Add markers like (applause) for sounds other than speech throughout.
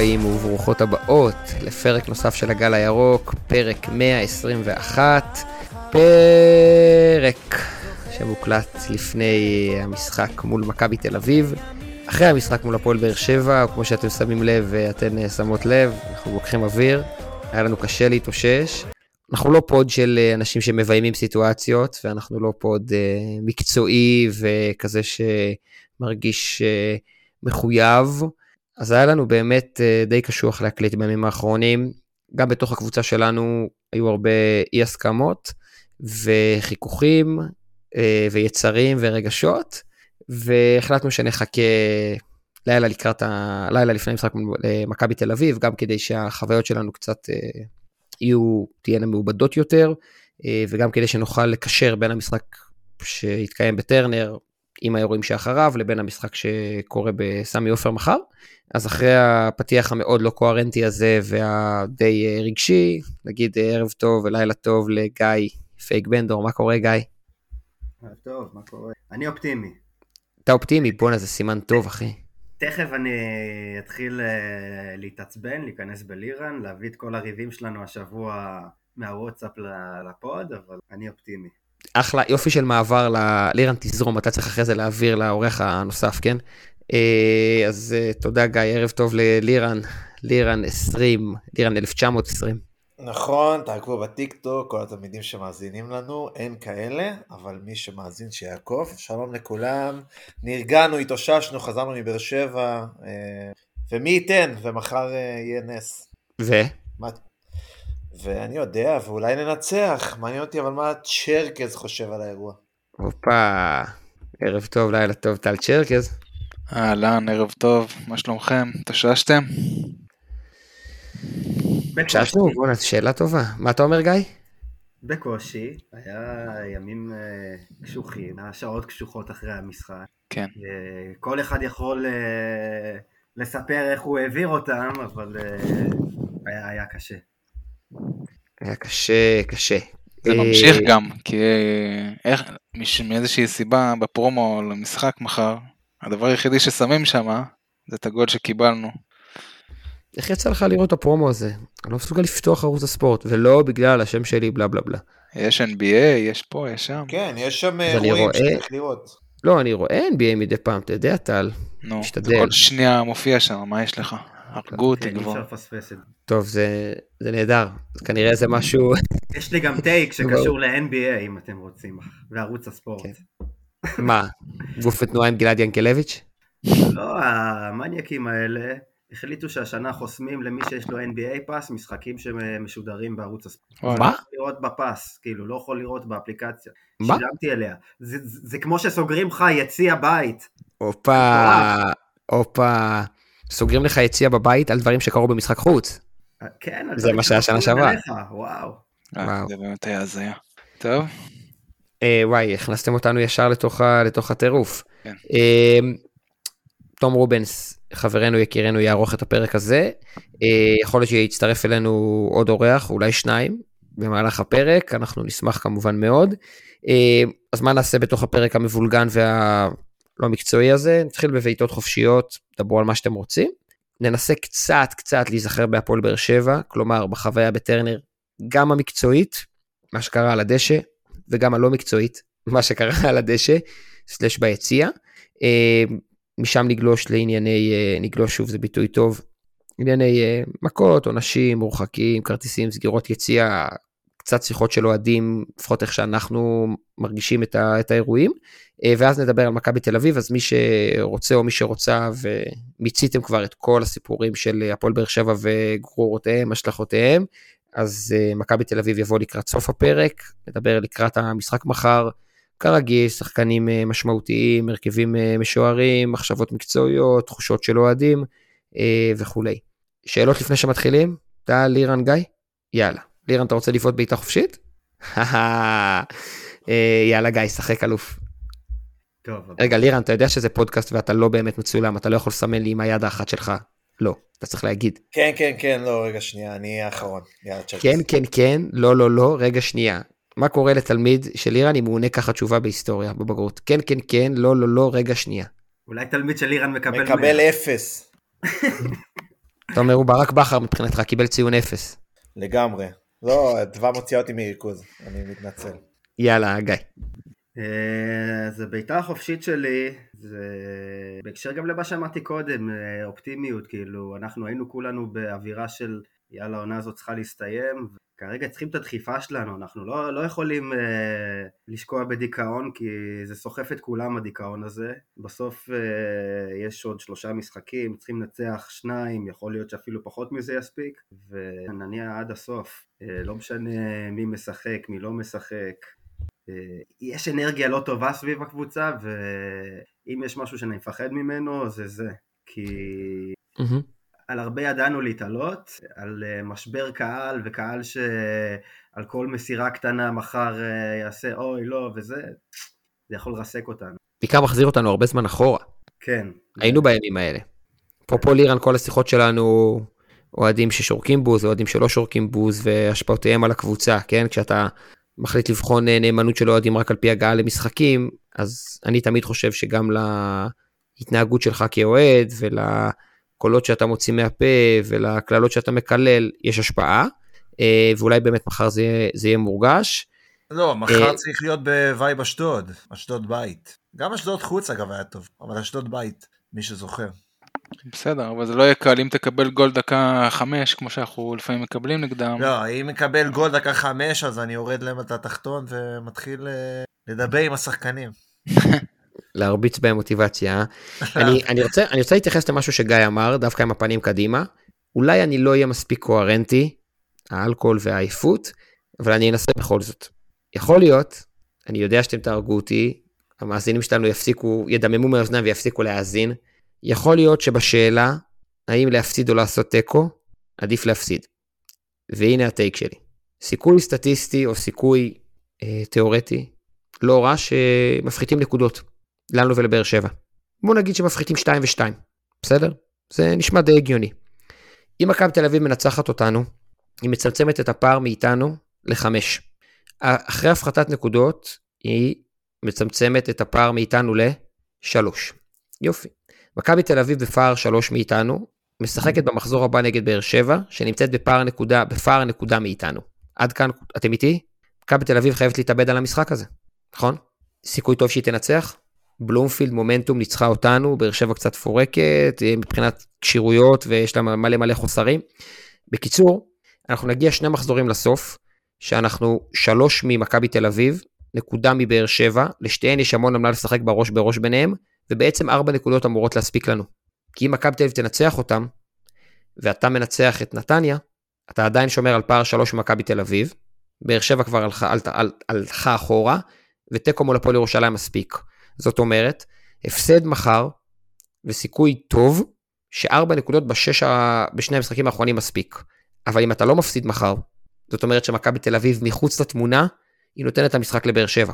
הבאים וברוכות הבאות לפרק נוסף של הגל הירוק, פרק 121, פרק שמוקלט לפני המשחק מול מכבי תל אביב. אחרי המשחק מול הפועל באר שבע, כמו שאתם שמים לב ואתן שמות לב, אנחנו לוקחים אוויר, היה לנו קשה להתאושש. אנחנו לא pod של אנשים שמביימים סיטואציות, ואנחנו לא pod מקצועי וכזה שמרגיש מחויב. אז היה לנו באמת uh, די קשוח להקליט בימים האחרונים. גם בתוך הקבוצה שלנו היו הרבה אי הסכמות וחיכוכים uh, ויצרים ורגשות, והחלטנו שנחכה לילה לקראת ה... לילה לפני משחק מכבי תל אביב, גם כדי שהחוויות שלנו קצת יהיו, תהיינה מעובדות יותר, אה, וגם כדי שנוכל לקשר בין המשחק שיתקיים בטרנר עם האירועים שאחריו, לבין המשחק שקורה בסמי עופר מחר. אז אחרי הפתיח המאוד לא קוהרנטי הזה והדי אה, רגשי, נגיד אה, ערב טוב ולילה טוב לגיא פייק בנדור, מה קורה גיא? טוב, מה קורה? אני אופטימי. אתה אופטימי? בואנה זה סימן טוב אחי. תכף אני אתחיל אה, להתעצבן, להיכנס בלירן, להביא את כל הריבים שלנו השבוע מהוואטסאפ לפוד, אבל אני אופטימי. אחלה, יופי של מעבר ללירן תזרום, אתה צריך אחרי זה להעביר לאורח הנוסף, כן? אה, אז אה, תודה גיא, ערב טוב ללירן, לירן 20, לירן 1920. נכון, תעקבו בטיק טוק, כל התלמידים שמאזינים לנו, אין כאלה, אבל מי שמאזין שיעקוף. שלום לכולם, נרגענו, התאוששנו, חזרנו מבאר שבע, אה, ומי ייתן, ומחר יהיה נס. ו? מה... ואני יודע, ואולי ננצח, מעניין אותי אבל מה צ'רקז חושב על האירוע. הופה, ערב טוב, לילה טוב, טל צ'רקז. אהלן, ערב טוב, מה שלומכם? התאוששתם? ביקשנו, בוא'נה, שאלה טובה. מה אתה אומר, גיא? בקושי, היה ימים uh, קשוחים, היה שעות קשוחות אחרי המשחק. כן. Uh, כל אחד יכול uh, לספר איך הוא העביר אותם, אבל היה, היה קשה. היה קשה, קשה. זה ממשיך גם, כי איך, מאיזושהי סיבה בפרומו למשחק מחר, הדבר היחידי ששמים שם זה את הגול שקיבלנו. איך יצא לך לראות את הפרומו הזה? אני לא מסוגל לפתוח ערוץ הספורט, ולא בגלל השם שלי בלה בלה בלה. יש NBA, יש פה, יש שם. כן, יש שם אירועים שצריך לראות. לא, אני רואה NBA מדי פעם, אתה יודע, טל. נו, משתדל. כל שנייה מופיע שם, מה יש לך? הרגו אותי כבר. טוב, זה, זה נהדר, כנראה זה משהו... (laughs) יש לי גם טייק שקשור (laughs) ל-NBA אם אתם רוצים, וערוץ הספורט. כן. מה, גוף ותנועה עם גלעד ינקלביץ'? לא, המניאקים האלה החליטו שהשנה חוסמים למי שיש לו NBA פס משחקים שמשודרים בערוץ הספורט. מה? לראות בפס, כאילו לא יכול לראות באפליקציה. מה? שילמתי אליה. זה, זה, זה כמו שסוגרים לך יציע בית. הופה, הופה. סוגרים לך יציע בבית על דברים שקרו במשחק חוץ. כן, זה מה שהיה שנה שעברה. וואו. וואו. זה באמת היה הזיה. טוב. אה, וואי, הכנסתם אותנו ישר לתוך, הטירוף. כן. אה, תום רובנס, חברנו יקירנו יערוך את הפרק הזה. אה, יכול להיות שיצטרף אלינו עוד אורח, אולי שניים, במהלך הפרק, אנחנו נשמח כמובן מאוד. אה, אז מה נעשה בתוך הפרק המבולגן והלא מקצועי הזה? נתחיל בבעיטות חופשיות, דברו על מה שאתם רוצים. ננסה קצת קצת להיזכר בהפועל באר שבע, כלומר בחוויה בטרנר, גם המקצועית, מה שקרה על הדשא, וגם הלא מקצועית, (laughs) מה שקרה על הדשא, סלש ביציע. אה, משם נגלוש לענייני, אה, נגלוש שוב זה ביטוי טוב, ענייני אה, מכות, עונשים, מורחקים, כרטיסים, סגירות יציאה, קצת שיחות של אוהדים, לפחות איך שאנחנו מרגישים את, ה, את האירועים, אה, ואז נדבר על מכבי תל אביב, אז מי שרוצה או מי שרוצה, ומיציתם כבר את כל הסיפורים של הפועל באר שבע וגרורותיהם, השלכותיהם, אז מכבי תל אביב יבוא לקראת סוף הפרק, נדבר לקראת המשחק מחר, כרגיל, שחקנים אה, משמעותיים, הרכבים אה, משוערים, מחשבות מקצועיות, תחושות של אוהדים אה, וכולי. שאלות לפני שמתחילים? טל, לירן, גיא? יאללה. לירן, אתה רוצה לבעוט בעיטה חופשית? (laughs) יאללה, גיא, שחק אלוף. טוב. רגע, לירן, אתה יודע שזה פודקאסט ואתה לא באמת מצולם, אתה לא יכול לסמן לי עם היד האחת שלך. לא, אתה צריך להגיד. כן, כן, כן, לא, רגע שנייה, אני האחרון. יאללה, כן, כן, כן, לא, לא, לא, רגע שנייה. מה קורה לתלמיד של איראן אם הוא עונה ככה תשובה בהיסטוריה בבגרות? כן, כן, כן, לא, לא, לא, רגע שנייה. אולי תלמיד של איראן מקבל... מקבל אפס. אתה אומר, הוא ברק בכר מבחינתך, קיבל ציון אפס. לגמרי. לא, אדווה מוציאה אותי מריכוז, אני מתנצל. יאללה, גיא. אה, זה בעיטה החופשית שלי, זה בהקשר גם למה שאמרתי קודם, אה, אופטימיות, כאילו, אנחנו היינו כולנו באווירה של יאללה, העונה הזאת צריכה להסתיים, כרגע צריכים את הדחיפה שלנו, אנחנו לא, לא יכולים אה, לשקוע בדיכאון כי זה סוחף את כולם הדיכאון הזה. בסוף אה, יש עוד שלושה משחקים, צריכים לנצח שניים, יכול להיות שאפילו פחות מזה יספיק, ונניע עד הסוף. אה, לא משנה מי משחק, מי לא משחק. אה, יש אנרגיה לא טובה סביב הקבוצה, ואם יש משהו שאני מפחד ממנו זה זה. כי... Mm-hmm. על הרבה ידענו להתעלות, על אה, משבר קהל וקהל שעל כל מסירה קטנה מחר אה, יעשה אוי לא וזה, זה יכול לרסק אותנו. בעיקר מחזיר אותנו הרבה זמן אחורה. כן. היינו בימים האלה. אפרופו לירן, כל השיחות שלנו, אוהדים ששורקים בוז, אוהדים שלא שורקים בוז, והשפעותיהם על הקבוצה, כן? כשאתה מחליט לבחון אה, נאמנות של אוהדים רק על פי הגעה למשחקים, אז אני תמיד חושב שגם להתנהגות שלך כאוהד ול... לקולות שאתה מוציא מהפה ולקללות שאתה מקלל יש השפעה, אה, ואולי באמת מחר זה, זה יהיה מורגש. לא, מחר אה, צריך להיות ב vibe אשדוד, אשדוד בית. גם אשדוד חוץ אגב היה טוב, אבל אשדוד בית, מי שזוכר. בסדר, אבל זה לא יהיה קל אם תקבל גול דקה חמש, כמו שאנחנו לפעמים מקבלים נגדם. לא, אם מקבל גול דקה חמש, אז אני יורד למטה התחתון ומתחיל אה, לדבר עם השחקנים. (laughs) להרביץ בהם מוטיבציה. (laughs) אני, אני, רוצה, אני רוצה להתייחס למשהו שגיא אמר, דווקא עם הפנים קדימה. אולי אני לא אהיה מספיק קוהרנטי, האלכוהול והעייפות, אבל אני אנסה בכל זאת. יכול להיות, אני יודע שאתם תהרגו אותי, המאזינים שלנו יפסיקו, ידממו מהאוזניים ויפסיקו להאזין. יכול להיות שבשאלה, האם להפסיד או לעשות תיקו, עדיף להפסיד. והנה הטייק שלי. סיכוי סטטיסטי או סיכוי אה, תיאורטי, לא רע שמפחיתים נקודות. לנו ולבאר שבע. בוא נגיד שמפחיתים 2 ו-2, בסדר? זה נשמע די הגיוני. אם מכבי תל אביב מנצחת אותנו, היא מצמצמת את הפער מאיתנו לחמש. אחרי הפחתת נקודות, היא מצמצמת את הפער מאיתנו לשלוש. יופי. מכבי תל אביב בפער שלוש מאיתנו, משחקת במחזור הבא נגד באר שבע, שנמצאת בפער נקודה, בפער נקודה מאיתנו. עד כאן, אתם איתי? מכבי תל אביב חייבת להתאבד על המשחק הזה, נכון? סיכוי טוב שהיא תנצח? בלומפילד מומנטום ניצחה אותנו, באר שבע קצת פורקת אה, מבחינת כשירויות ויש לה מלא מלא חוסרים. בקיצור, אנחנו נגיע שני מחזורים לסוף, שאנחנו שלוש ממכבי תל אביב, נקודה מבאר שבע, לשתיהן יש המון עמלה לשחק בראש בראש ביניהם, ובעצם ארבע נקודות אמורות להספיק לנו. כי אם מכבי תל אביב תנצח אותם, ואתה מנצח את נתניה, אתה עדיין שומר על פער שלוש ממכבי תל אביב, באר שבע כבר הלכה, הלכה אחורה, ותיקו מול הפועל ירושלים מספיק. זאת אומרת, הפסד מחר וסיכוי טוב שארבע נקודות בשש ה... בשני המשחקים האחרונים מספיק. אבל אם אתה לא מפסיד מחר, זאת אומרת שמכבי תל אביב מחוץ לתמונה, היא נותנת את המשחק לבאר שבע.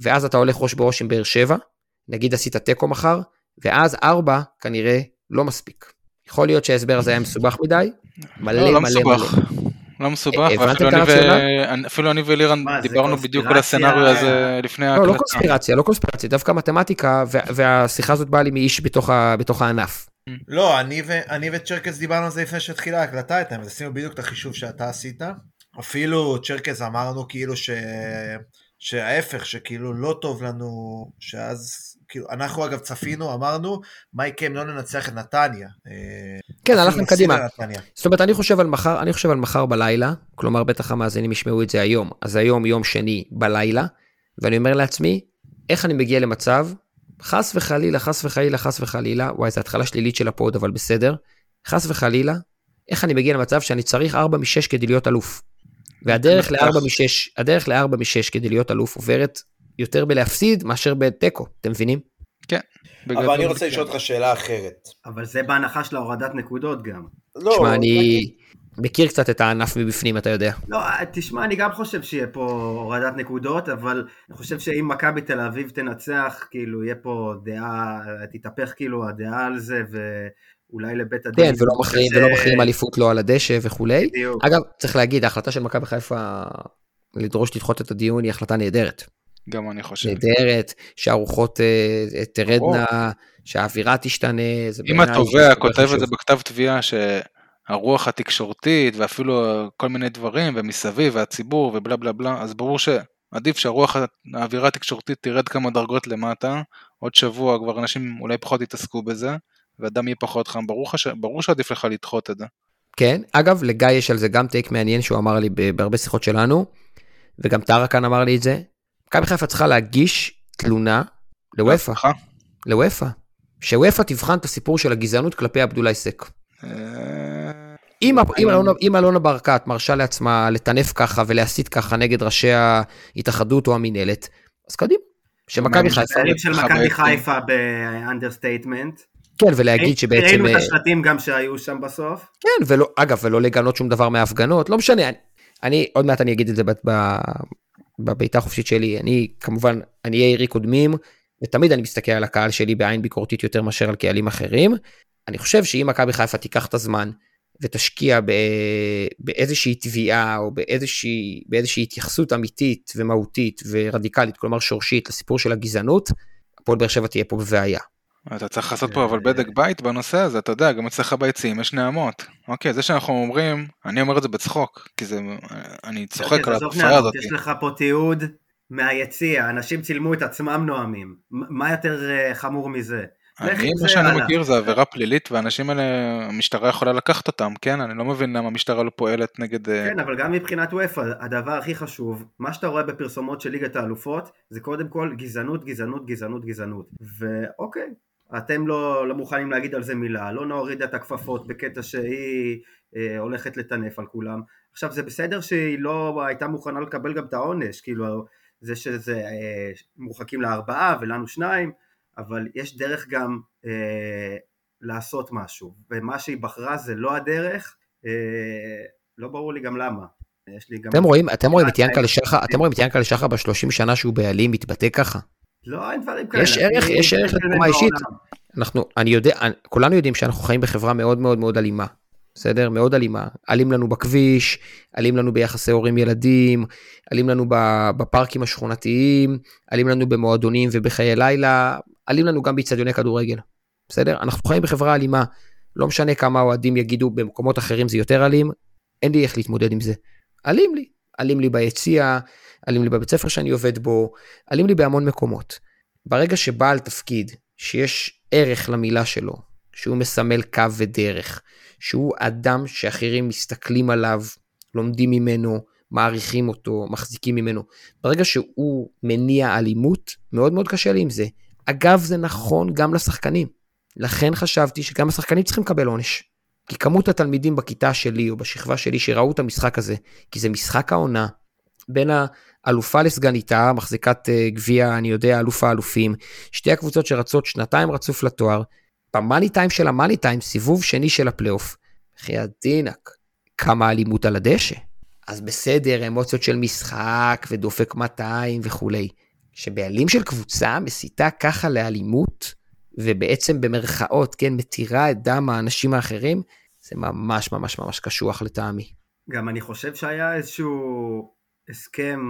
ואז אתה הולך ראש בראש עם באר שבע, נגיד עשית תיקו מחר, ואז ארבע כנראה לא מספיק. יכול להיות שההסבר הזה היה מסובך מדי, מלא לא, לא מלא מסובך. מלא. לא מסובך, ואפילו אני ולירן דיברנו בדיוק על הסצנריו הזה לפני ההקלטה. לא, לא קונספירציה, לא קונספירציה, דווקא מתמטיקה, והשיחה הזאת באה לי מאיש בתוך הענף. לא, אני וצ'רקס דיברנו על זה לפני שהתחילה ההקלטה איתם, אז עשינו בדיוק את החישוב שאתה עשית. אפילו צ'רקס אמרנו כאילו ש... שההפך, שכאילו לא טוב לנו, שאז, כאילו, אנחנו אגב צפינו, אמרנו, מה יקרה אם לא ננצח את נתניה. אה, כן, הלכתם קדימה. זאת אומרת, אני חושב על מחר, אני חושב על מחר בלילה, כלומר, בטח המאזינים ישמעו את זה היום, אז היום יום שני בלילה, ואני אומר לעצמי, איך אני מגיע למצב, חס וחלילה, חס וחלילה, חס וחלילה, וואי, זו התחלה שלילית של הפוד, אבל בסדר, חס וחלילה, איך אני מגיע למצב שאני צריך 4 מ-6 כדי להיות אלוף. והדרך ל-4 מ-6, הדרך ל-4 מ-6 כדי להיות אלוף עוברת יותר בלהפסיד מאשר בתיקו, אתם מבינים? כן. אבל אני רוצה לשאול אותך שאלה אחרת. אבל זה בהנחה של ההורדת נקודות גם. לא. תשמע, אני מכיר קצת את הענף מבפנים, אתה יודע. לא, תשמע, אני גם חושב שיהיה פה הורדת נקודות, אבל אני חושב שאם מכבי תל אביב תנצח, כאילו, יהיה פה דעה, תתהפך כאילו הדעה על זה, ו... אולי לבית הדין. כן, ולא מכריעים, ולא מכריעים אליפות לא על הדשא וכולי. בדיוק. אגב, צריך להגיד, ההחלטה של מכבי חיפה לדרוש לדחות את הדיון היא החלטה נהדרת. גם אני חושב. נהדרת, שהרוחות אה, תרדנה, שהאווירה תשתנה. אם התובע כותב את זה בכתב תביעה, הרוח התקשורתית ואפילו כל מיני דברים ומסביב והציבור ובלה בלה בלה, אז ברור שעדיף שהרוח, האווירה התקשורתית תרד כמה דרגות למטה, עוד שבוע כבר אנשים אולי פחות יתעסקו בזה, והדם יהיה פחות חם, ברור, ש... ברור שעדיף לך לדחות את זה. כן, אגב, לגיא יש על זה גם take מעניין שהוא אמר לי בהרבה שיחות שלנו, וגם טרה כאן אמר לי את זה. מכבי חיפה צריכה להגיש תלונה לאופ"א. לאופ"א. שאופ"א תבחן את הסיפור של הגזענות כלפי עבדולאי סק. אה, אם אלונה ברקת מרשה לעצמה לטנף ככה ולהסית ככה נגד ראשי ההתאחדות או המינהלת, אז קדימה. שמכבי חיפה... של מכבי חיפה ב understatement. כן, ולהגיד שבעצם... ראינו את אה, השלטים גם שהיו שם בסוף. כן, ולא, אגב, ולא לגנות שום דבר מההפגנות, לא משנה, אני, אני עוד מעט אני אגיד את זה בביתה החופשית שלי, אני כמובן, אני אהיה עירי קודמים, ותמיד אני מסתכל על הקהל שלי בעין ביקורתית יותר מאשר על קהלים אחרים. אני חושב שאם מכבי חיפה תיקח את הזמן ותשקיע באיזושהי תביעה או באיזושהי, באיזושהי התייחסות אמיתית ומהותית ורדיקלית, כלומר שורשית, לסיפור של הגזענות, הפועל באר שבע תהיה פה בבעיה. אתה צריך לעשות פה אבל בדק בית בנושא הזה, אתה יודע, גם אצלך ביציעים יש נעמות. אוקיי, זה שאנחנו אומרים, אני אומר את זה בצחוק, כי זה, אני צוחק על התופעה הזאת. יש לך פה תיעוד מהיציע, אנשים צילמו את עצמם נואמים, מה יותר אה, חמור מזה? אני, מה שאני מכיר זה עבירה פלילית, והאנשים האלה, המשטרה יכולה לקחת אותם, כן? אני לא מבין למה המשטרה לא פועלת נגד... אה, כן, אבל גם מבחינת וופא, הדבר הכי חשוב, מה שאתה רואה בפרסומות של ליגת האלופות, זה קודם כל גזענות, גזענות, גזענות, גזענות. ואוקיי, אתם לא, לא מוכנים להגיד על זה מילה, לא נוריד את הכפפות בקטע שהיא אה, הולכת לטנף על כולם. עכשיו זה בסדר שהיא לא הייתה מוכנה לקבל גם את העונש, כאילו זה שזה אה, מורחקים לארבעה ולנו שניים, אבל יש דרך גם אה, לעשות משהו, ומה שהיא בחרה זה לא הדרך, אה, לא ברור לי גם למה. יש לי גם... אתם רואים, אתם רואים את ינקלה שחר, אתם רואים את ינקלה שחר בשלושים שנה שהוא בעלים מתבטא ככה? לא, אין דברים כאלה. יש ערך, יש ערך לתקומה אישית. אנחנו, אני יודע, כולנו יודעים שאנחנו חיים בחברה מאוד מאוד מאוד אלימה. בסדר? מאוד אלימה. אלים לנו בכביש, אלים לנו ביחסי הורים ילדים, אלים לנו בפארקים השכונתיים, אלים לנו במועדונים ובחיי לילה, אלים לנו גם באיצטדיוני כדורגל. בסדר? אנחנו חיים בחברה אלימה. לא משנה כמה אוהדים יגידו במקומות אחרים זה יותר אלים, אין לי איך להתמודד עם זה. אלים לי. אלים לי ביציע, אלים לי בבית ספר שאני עובד בו, אלים לי בהמון מקומות. ברגע שבעל תפקיד, שיש ערך למילה שלו, שהוא מסמל קו ודרך, שהוא אדם שאחרים מסתכלים עליו, לומדים ממנו, מעריכים אותו, מחזיקים ממנו. ברגע שהוא מניע אלימות, מאוד מאוד קשה לי עם זה. אגב, זה נכון גם לשחקנים. לכן חשבתי שגם השחקנים צריכים לקבל עונש. כי כמות התלמידים בכיתה שלי או בשכבה שלי שראו את המשחק הזה, כי זה משחק העונה, בין האלופה לסגניתה, מחזיקת uh, גביע, אני יודע, אלוף האלופים, שתי הקבוצות שרצות שנתיים רצוף לתואר, ב money time של ה money time, סיבוב שני של הפלייאוף. בחייאת דינק, כמה אלימות על הדשא. אז בסדר, אמוציות של משחק ודופק 200 וכולי. שבעלים של קבוצה מסיתה ככה לאלימות, ובעצם במרכאות, כן, מתירה את דם האנשים האחרים, זה ממש ממש ממש קשוח לטעמי. גם אני חושב שהיה איזשהו הסכם,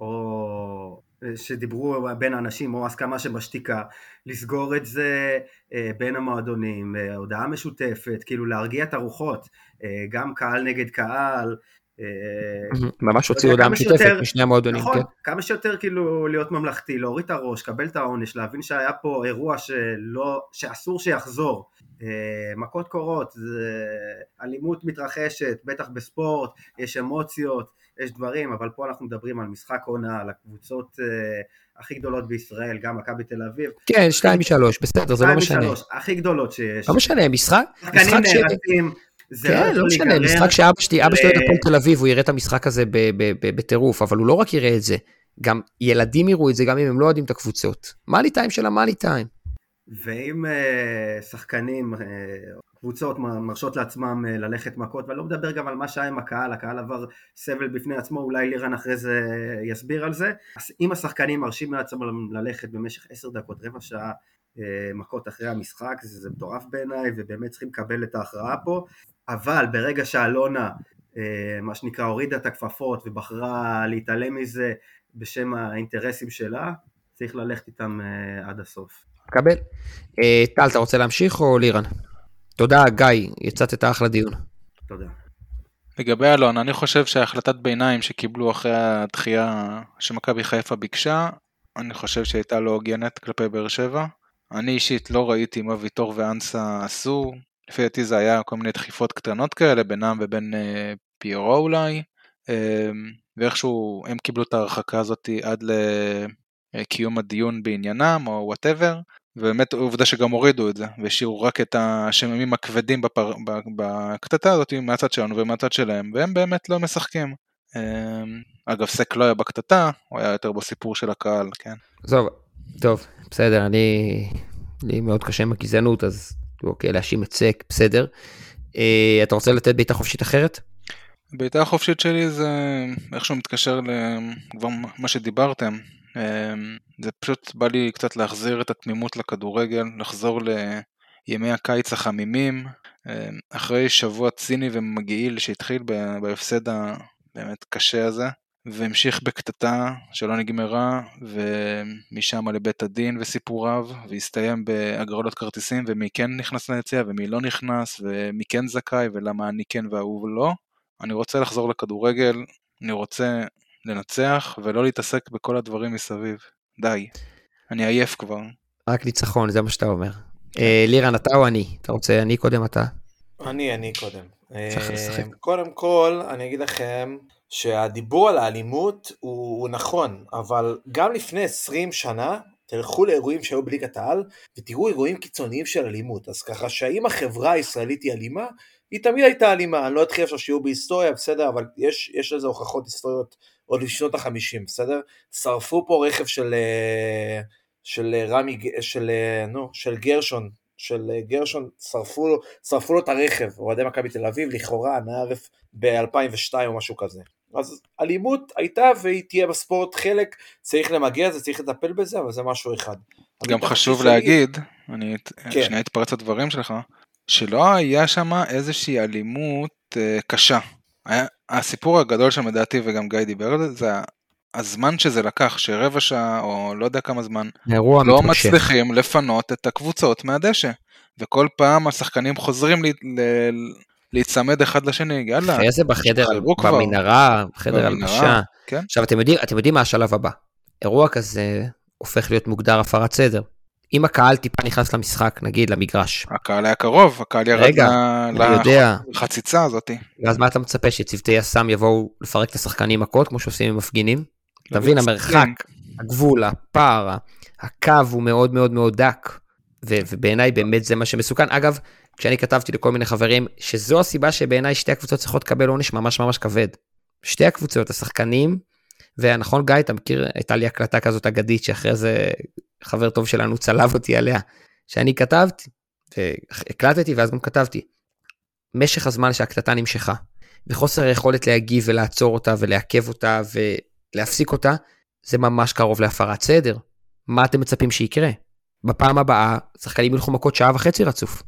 או שדיברו בין האנשים, או הסכמה שבשתיקה, לסגור את זה אה, בין המועדונים, אה, הודעה משותפת, כאילו להרגיע את הרוחות, אה, גם קהל נגד קהל. (laughs) ממש הוציאו הודעה משותפת משני המועדונים, נכון, כן. כמה שיותר כאילו להיות ממלכתי, להוריד את הראש, קבל את העונש, להבין שהיה פה אירוע שלא, שאסור שיחזור. מכות קורות, אלימות מתרחשת, בטח בספורט, יש אמוציות, יש דברים, אבל פה אנחנו מדברים על משחק עונה, על הקבוצות uh, הכי גדולות בישראל, גם מכבי תל אביב. כן, שתיים משלוש, בסדר, זה לא משנה. שתיים משלוש, הכי גדולות שיש. לא משנה, משחק, משחק ש... זה כן, לא, לא משנה, משחק שאבא שלי, אבא שלי אוהד הפועל תל אביב, הוא יראה את המשחק הזה בטירוף, אבל הוא לא רק יראה את זה, גם ילדים יראו את זה, גם אם הם לא אוהדים את הקבוצות. מאני טיים של המאני טיים. ואם uh, שחקנים, uh, קבוצות מרשות לעצמם uh, ללכת מכות, ואני לא מדבר גם על מה שהיה עם הקהל, הקהל עבר סבל בפני עצמו, אולי לירן אחרי זה יסביר על זה. אז אם השחקנים מרשים לעצמם ללכת במשך עשר דקות, רבע שעה, מכות אחרי המשחק, זה, זה מטורף בעיניי, ובאמת צריכים לקבל את ההכרעה פה, אבל ברגע שאלונה, uh, מה שנקרא, הורידה את הכפפות ובחרה להתעלם מזה בשם האינטרסים שלה, צריך ללכת איתם uh, עד הסוף. מקבל. אה, טל, אתה רוצה להמשיך או לירן? תודה, גיא, יצאת אחלה דיון. תודה. לגבי אלון, אני חושב שהחלטת ביניים שקיבלו אחרי הדחייה שמכבי חיפה ביקשה, אני חושב שהייתה לא הוגנת כלפי באר שבע. אני אישית לא ראיתי מה ויטור ואנסה עשו, לפי דעתי זה היה כל מיני דחיפות קטנות כאלה בינם ובין אה, פיירו אולי, אה, ואיכשהו הם קיבלו את ההרחקה הזאת עד לקיום הדיון בעניינם או whatever, ובאמת עובדה שגם הורידו את זה, והשאירו רק את השמות הכבדים בפר... בקטטה הזאת מהצד שלנו ומהצד שלהם, והם באמת לא משחקים. אה, אגב, סק לא היה בקטטה, הוא היה יותר בסיפור של הקהל, כן. עזוב, טוב, בסדר, אני... לי מאוד קשה עם הגזענות, אז אוקיי, להאשים את סק, בסדר. אה, אתה רוצה לתת בעיטה חופשית אחרת? בעיטה החופשית שלי זה איכשהו מתקשר לכבר מה שדיברתם. אה, זה פשוט בא לי קצת להחזיר את התמימות לכדורגל, לחזור לימי הקיץ החמימים, אה, אחרי שבוע ציני ומגעיל שהתחיל בהפסד הבאמת קשה הזה. והמשיך בקטטה שלא נגמרה, ומשם לבית הדין וסיפוריו, והסתיים בהגרלות כרטיסים, ומי כן נכנס ליציאה ומי לא נכנס, ומי כן זכאי ולמה אני כן והוא לא. אני רוצה לחזור לכדורגל, אני רוצה לנצח ולא להתעסק בכל הדברים מסביב. די. אני עייף כבר. רק ניצחון, זה מה שאתה אומר. אה, לירן, אתה או אני? אתה רוצה אני קודם, אתה? אני, אני קודם. צריך לשחק. אה, קודם כל, אני אגיד לכם שהדיבור על האלימות הוא, הוא נכון, אבל גם לפני 20 שנה, תלכו לאירועים שהיו בליגת העל, ותראו אירועים קיצוניים של אלימות. אז ככה שהאם החברה הישראלית היא אלימה, היא תמיד הייתה אלימה. אני לא אתחיל עכשיו שיעור בהיסטוריה, בסדר, אבל יש, יש לזה הוכחות היסטוריות עוד בשנות החמישים, בסדר? שרפו פה רכב של, אה, של רמי, של, אה, נו, של גרשון, של אה, גרשון, שרפו, שרפו לו את הרכב, אוהדי מכבי תל אביב, לכאורה, נערף ב-2002 או משהו כזה. אז אלימות הייתה והיא תהיה בספורט חלק, צריך למגר את זה, צריך לטפל בזה, אבל זה משהו אחד. גם חשוב להגיד, אני כן. שנייה אתפרץ לדברים שלך, שלא היה שם איזושהי אלימות אה, קשה. היה, הסיפור הגדול שם לדעתי, וגם גיא דיבר על זה, זה הזמן שזה לקח, שרבע שעה או לא יודע כמה זמן, לא מתמשך. מצליחים לפנות את הקבוצות מהדשא. וכל פעם השחקנים חוזרים ל- ל- להיצמד אחד לשני, יאללה, אחרי זה בחדר. במנהרה, בחדר הלבשה. כן. עכשיו, אתם יודעים, אתם יודעים מה השלב הבא. אירוע כזה הופך להיות מוגדר הפרת סדר. אם הקהל טיפה נכנס למשחק, נגיד למגרש, הקהל היה קרוב, הקהל ירד רגע, ל- אני יודע, לחציצה הזאתי. ואז מה אתה מצפה, שצוותי יס"מ יבואו לפרק את השחקנים מכות, כמו שעושים עם מפגינים? אתה מבין, כן. המרחק, הגבול, הפער, הקו הוא מאוד מאוד מאוד דק, ובעיניי באמת זה מה שמסוכן. אגב, כשאני כתבתי לכל מיני חברים, שזו הסיבה שבעיניי שתי הקבוצות צריכות לקבל עונש ממש ממש כבד. שתי הקבוצות, השחקנים, ונכון גיא, אתה מכיר, הייתה לי הקלטה כזאת אגדית, שאחרי זה חבר טוב שלנו צלב אותי עליה, שאני כתבתי, והקלטתי ואז גם כתבתי. משך הזמן שהקלטה נמשכה, וחוסר היכולת להגיב ולעצור אותה ולעכב אותה ולהפסיק אותה, זה ממש קרוב להפרת סדר. מה אתם מצפים שיקרה? בפעם הבאה, שחקנים ילכו מכות שעה וחצי רצוף.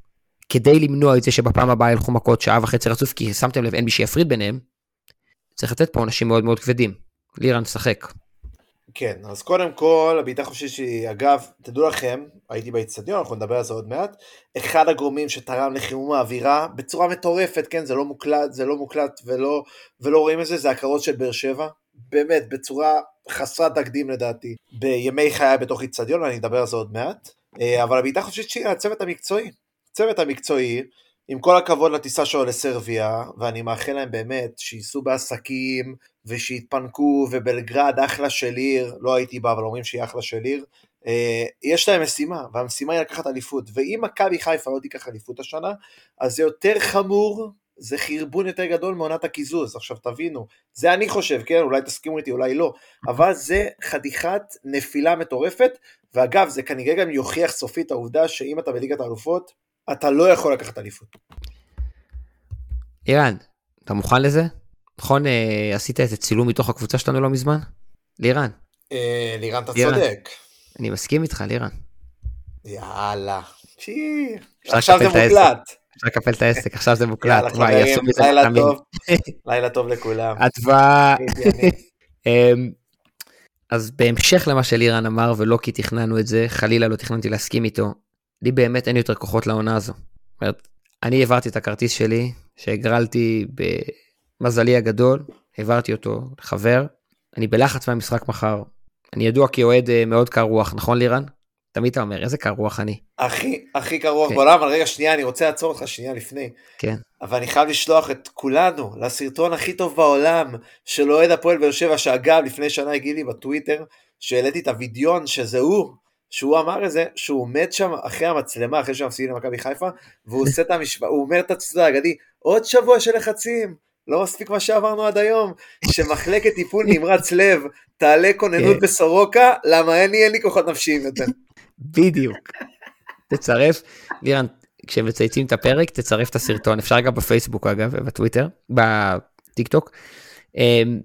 כדי למנוע את זה שבפעם הבאה ילכו מכות שעה וחצי רצוף, כי שמתם לב, אין מי שיפריד ביניהם, צריך לתת פה עונשים מאוד מאוד כבדים. לירן, שחק. כן, אז קודם כל, הבעיטה החופשית שלי, אגב, תדעו לכם, הייתי באיצטדיון, אנחנו נדבר על זה עוד מעט, אחד הגורמים שתרם לחימום האווירה בצורה מטורפת, כן, זה לא מוקלט, זה לא מוקלט ולא, ולא רואים את זה, זה הקרבות של באר שבע, באמת, בצורה חסרת תקדים לדעתי, בימי חיי בתוך איצטדיון, ואני אדבר על זה עוד מעט, אה, אבל הבעיטה החופשית שלי, הצוות המקצועי, הצוות המקצועי, עם כל הכבוד לטיסה שלו לסרביה, ואני מאחל להם באמת שייסעו בעסקים, ושיתפנקו, ובלגרד אחלה של עיר, לא הייתי בה, אבל אומרים שהיא אחלה של עיר. אה, יש להם משימה, והמשימה היא לקחת אליפות, ואם מכבי חיפה לא תיקח אליפות השנה, אז זה יותר חמור, זה חרבון יותר גדול מעונת הקיזוז. עכשיו תבינו, זה אני חושב, כן? אולי תסכימו איתי, אולי לא, אבל זה חתיכת נפילה מטורפת, ואגב, זה כנראה גם יוכיח סופית העובדה שאם אתה בליגת האלופות, אתה לא יכול לקחת אליפות. לירן, אתה מוכן לזה? נכון, אה, עשית איזה צילום מתוך הקבוצה שלנו לא מזמן? לירן, אה, לירן, אתה. צודק. אני מסכים איתך, לירן. יאללה. עכשיו זה. מוקלט. אפשר לקפל את העסק, עכשיו זה מוקלט. יאללה חברים, לילה. טוב. (laughs) לילה טוב לכולם. אדווה. (laughs) אמ, אז בהמשך למה שלירן אמר, ולא כי תכננו את זה, חלילה לא תכננתי להסכים איתו, לי באמת אין יותר כוחות לעונה הזו. זאת אומרת, אני העברתי את הכרטיס שלי, שהגרלתי במזלי הגדול, העברתי אותו לחבר. אני בלחץ מהמשחק מחר. אני ידוע כאוהד אה, מאוד קר רוח, נכון לירן? תמיד אתה אומר, איזה קר רוח אני. הכי, הכי קר רוח כן. בעולם, אבל רגע, שנייה, אני רוצה לעצור אותך שנייה לפני. כן. אבל אני חייב לשלוח את כולנו לסרטון הכי טוב בעולם של אוהד הפועל באר שבע, שאגב, לפני שנה הגיע לי בטוויטר, שהעליתי את הוידאון שזה הוא, שהוא אמר את זה, שהוא עומד שם אחרי המצלמה, אחרי שמפסידים למכבי חיפה, והוא עושה את המשפט, הוא אומר את הציטוט האגדי, עוד שבוע של לחצים, לא מספיק מה שעברנו עד היום, שמחלקת טיפול נמרץ לב תעלה כוננות כן. בסורוקה, למה אין לי, אין לי כוחות נפשיים יותר. בדיוק. תצרף, לירן, כשמצייצים את הפרק, תצרף את הסרטון, אפשר גם בפייסבוק אגב, ובטוויטר, בטיק טוק. אמ,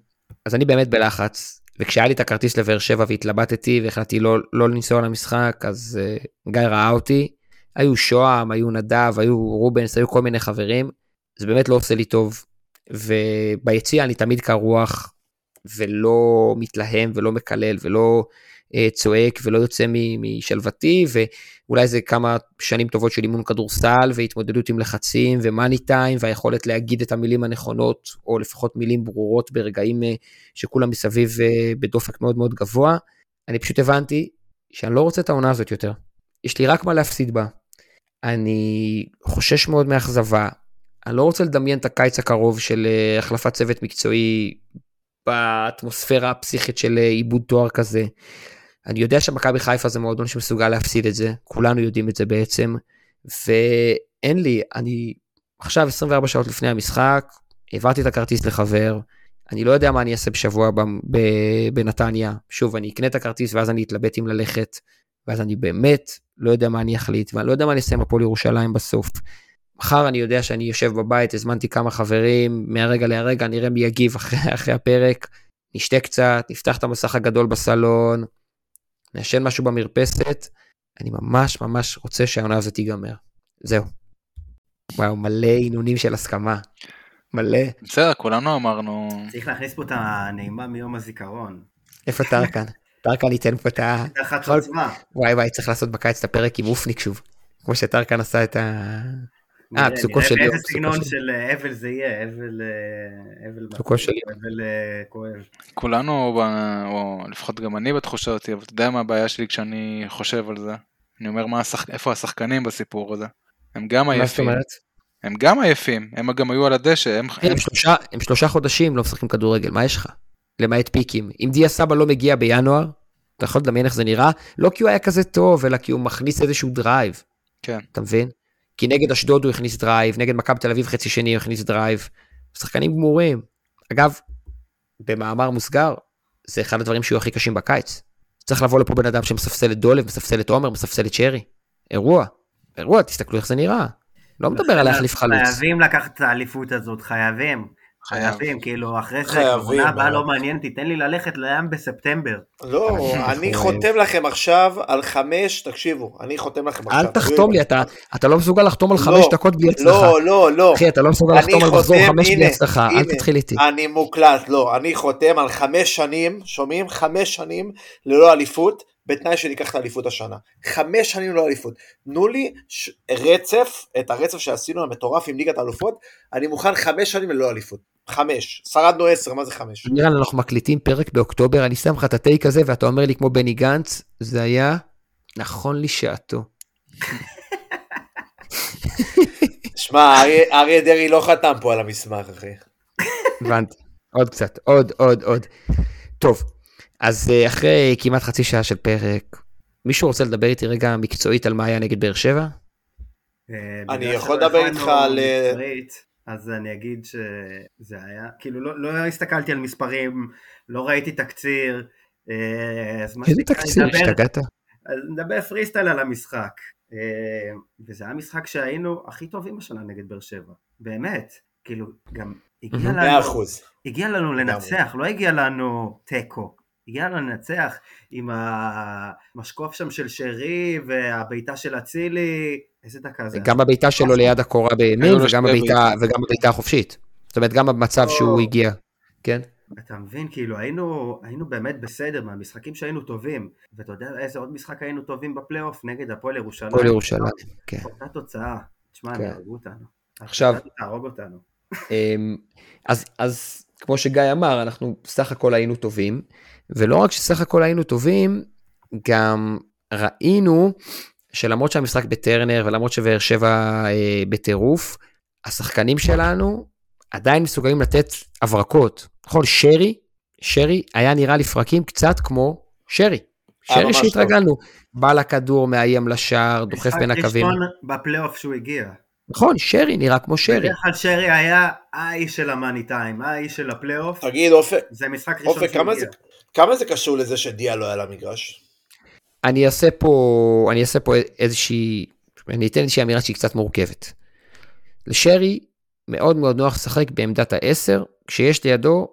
אז אני באמת בלחץ, וכשהיה לי את הכרטיס לבאר שבע והתלבטתי והחלטתי לא, לא לנסוע למשחק, אז uh, גיא ראה אותי. היו שוהם, היו נדב, היו רובנס, היו כל מיני חברים, זה באמת לא עושה לי טוב. וביציע אני תמיד קר רוח, ולא מתלהם ולא מקלל ולא צועק ולא יוצא משלוותי, ואולי זה כמה שנים טובות של אימון כדורסל והתמודדות עם לחצים ומאני טיים והיכולת להגיד את המילים הנכונות, או לפחות מילים ברורות ברגעים uh, שכולם מסביב uh, בדופק מאוד מאוד גבוה. אני פשוט הבנתי שאני לא רוצה את העונה הזאת יותר. יש לי רק מה להפסיד בה. אני חושש מאוד מאכזבה. אני לא רוצה לדמיין את הקיץ הקרוב של אה, החלפת צוות מקצועי באטמוספירה הפסיכית של אה, עיבוד תואר כזה. אני יודע שמכבי חיפה זה מועדון שמסוגל להפסיד את זה, כולנו יודעים את זה בעצם, ואין לי, אני עכשיו 24 שעות לפני המשחק, העברתי את הכרטיס לחבר, אני לא יודע מה אני אעשה בשבוע בנתניה, שוב, אני אקנה את הכרטיס ואז אני אתלבט אם ללכת, ואז אני באמת לא יודע מה אני אחליט, ואני לא יודע מה אני אעשה עם הפועל ירושלים בסוף. מחר אני יודע שאני יושב בבית, הזמנתי כמה חברים, מהרגע להרגע נראה מי יגיב אחרי, אחרי הפרק, נשתה קצת, נפתח את המסך הגדול בסלון, נעשן משהו במרפסת, אני ממש ממש רוצה שהעונה הזאת תיגמר. זהו. וואו, מלא עינונים של הסכמה. מלא. בסדר, כולנו אמרנו, צריך להכניס פה את הנעימה מיום הזיכרון. איפה טרקן? (laughs) טרקן ייתן פה את ה... תחת עוצמה. וואי וואי, צריך לעשות בקיץ את הפרק עם אופניק שוב. כמו שטרקן עשה את ה... נראה- פסוקו של יום, פסוקו סגנון של- אה, אבל זה יהיה, אבל... אה, אבל פסוקו של יום. אבל אה, כואב. כולנו, ב- או לפחות גם אני בתחושה אותי, אבל אתה יודע מה הבעיה שלי כשאני חושב על זה? אני אומר, מה השח... איפה השחקנים בסיפור הזה? הם גם עייפים. הם גם עייפים, הם גם היו על הדשא, הם... אחי, הם שלושה- הם שלושה חודשים לא משחקים כדורגל, מה יש לך? למעט פיקים. אם דיה סבא לא מגיע בינואר, אתה יכול לדמיין איך זה נראה? לא כי הוא היה כזה טוב, אלא כי הוא מכניס איזשהו drive. כן. אתה מבין? כי נגד אשדוד הוא הכניס drive, נגד מכבי תל אביב חצי שני הוא הכניס drive. שחקנים גמורים. אגב, במאמר מוסגר, זה אחד הדברים שיהיו הכי קשים בקיץ. צריך לבוא לפה בן אדם שמספסל את דולב, מספסל את עומר, מספסל את שרי. אירוע. אירוע, תסתכלו איך זה נראה. לא מדבר על להחליף חלוץ. חייבים לקחת את האליפות הזאת, חייבים. חייב. חייבים, כאילו, אחרי זה, חייבים, עונה הבאה. לא מעניין, תיתן לי ללכת לים בספטמבר. לא, אני חותם לכם עכשיו על חמש, תקשיבו, אני חותם לכם עכשיו. אל תחתום לי, אתה, לא מסוגל לחתום על לא, חמש דקות בלי הצלחה. לא, לא, לא. אחי, אתה לא מסוגל לחתום על מחזור חמש בלי הצלחה, אל. תתחיל איתי. אני מוקלט, לא, אני חותם על חמש שנים, שומעים? חמש שנים ללא אליפות, בתנאי שניקח את האליפות השנה. חמש שנים ללא אליפות. תנו לי. רצף, את הרצף שעשינו המטורף עם ליגת האלופות, אני מוכן חמש שנים ללא אליפות. חמש. שרדנו עשר, מה זה חמש? נראה לי אנחנו מקליטים פרק באוקטובר, אני שם לך את הטייק הזה ואתה אומר לי כמו בני גנץ, זה היה נכון לשעתו. שמע, אריה- אריה דרעי לא חתם פה על המסמך, אחי. הבנתי. עוד קצת, עוד, עוד, עוד. טוב, אז אה, אחרי כמעט חצי שעה של פרק, מישהו רוצה לדבר איתי רגע מקצועית על מה היה נגד באר שבע? אה, אני יכול לדבר איתך על, אה, אז אני אגיד שזה היה, כאילו לא, לא הסתכלתי על מספרים, לא ראיתי תקציר, אה, אז מה איזה שנקרא, תקציר, נדבר- השתגעת? אז נדבר פרי סטייל על המשחק. אה, וזה היה משחק שהיינו הכי טובים השנה נגד באר שבע, באמת. כאילו, גם הגיע לנו. הגיע לנו לנצח, לא הגיע לנו תיקו. לנו לנצח עם המשקוף שם של שרי והבעיטה של אצילי, איזה דקה זה? גם בבעיטה שלו ליד הקורה בימין לו וגם בבעיטה החופשית. זאת אומרת, גם במצב שהוא לא. הגיע. כן? אתה מבין, כאילו היינו, היינו באמת בסדר מהמשחקים שהיינו טובים, ואתה יודע איזה עוד משחק היינו טובים בפלייאוף נגד הפועל ירושלים. הפועל ירושלים. כן. אותה תוצאה, תשמע, הם כן. יהרגו אותנו. עכשיו- תהרוג אותנו. אמ, אז, אז כמו שגיא אמר, אנחנו סך הכל היינו טובים, ולא רק שסך הכל היינו טובים, גם ראינו שלמרות שהמשחק בטרנר ולמרות שבאר שבע אה, בטירוף, השחקנים שלנו עדיין מסוגלים לתת הברקות. נכון, שרי, שרי היה נראה לפרקים קצת כמו שרי. היה שרי שהתרגלנו, בא לכדור, מאיים לשער, דוחף בין הקווים. משחק ראשון בפלייאוף שהוא הגיע. נכון, שרי נראה כמו שרי. בדרך כלל שרי היה האיש של ה money time, האיש של הפלייאוף. תגיד, אופק, זה משחק ראשון אופק, שהוא כמה הגיע. כמה זה קשור לזה שדיה לא היה למגרש? אני אעשה פה, אני אעשה פה איזושהי, אני אתן איזושהי אמירה שהיא קצת מורכבת. לשרי מאוד מאוד נוח לשחק בעמדת העשר, כשיש לידו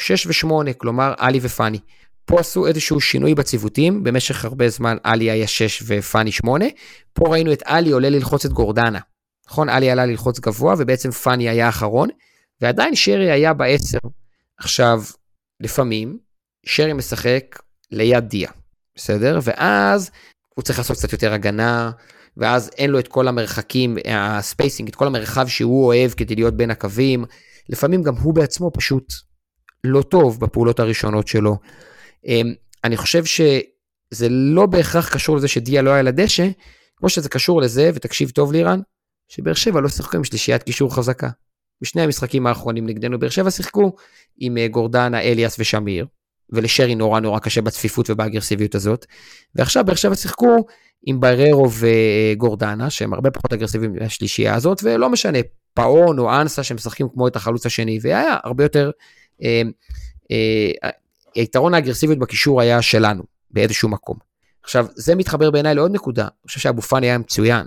6 ו-8, כלומר עלי ופאני. פה עשו איזשהו שינוי בציוותים, במשך הרבה זמן עלי היה 6 ופאני 8, פה ראינו את עלי עולה ללחוץ את גורדנה. נכון, עלי עלה ללחוץ גבוה, ובעצם פאני היה אחרון, ועדיין שרי היה בעשר. עכשיו, לפעמים, שרי משחק ליד דיה. בסדר? ואז הוא צריך לעשות קצת יותר הגנה, ואז אין לו את כל המרחקים, הספייסינג, את כל המרחב שהוא אוהב כדי להיות בין הקווים. לפעמים גם הוא בעצמו פשוט לא טוב בפעולות הראשונות שלו. אמ, אני חושב שזה לא בהכרח קשור לזה שדיה לא היה לדשא, כמו שזה קשור לזה, ותקשיב טוב לירן, שבאר שבע לא שיחקו עם שלישיית קישור חזקה. בשני המשחקים האחרונים נגדנו באר שבע שיחקו עם אה, גורדנה, אליאס ושמיר, ולשרי נורא נורא קשה בצפיפות ובאגרסיביות הזאת. ועכשיו באר שבע שיחקו עם בררו וגורדנה, שהם הרבה פחות אגרסיביים מהשלישייה הזאת, ולא משנה, פאון או אנסה שמשחקים כמו את החלוץ השני, והיה הרבה יותר, אה, אה, היתרון האגרסיביות בקישור היה שלנו, באיזשהו מקום. עכשיו, זה מתחבר בעיניי לעוד נקודה, אני חושב שאבו פאני היה מצוין,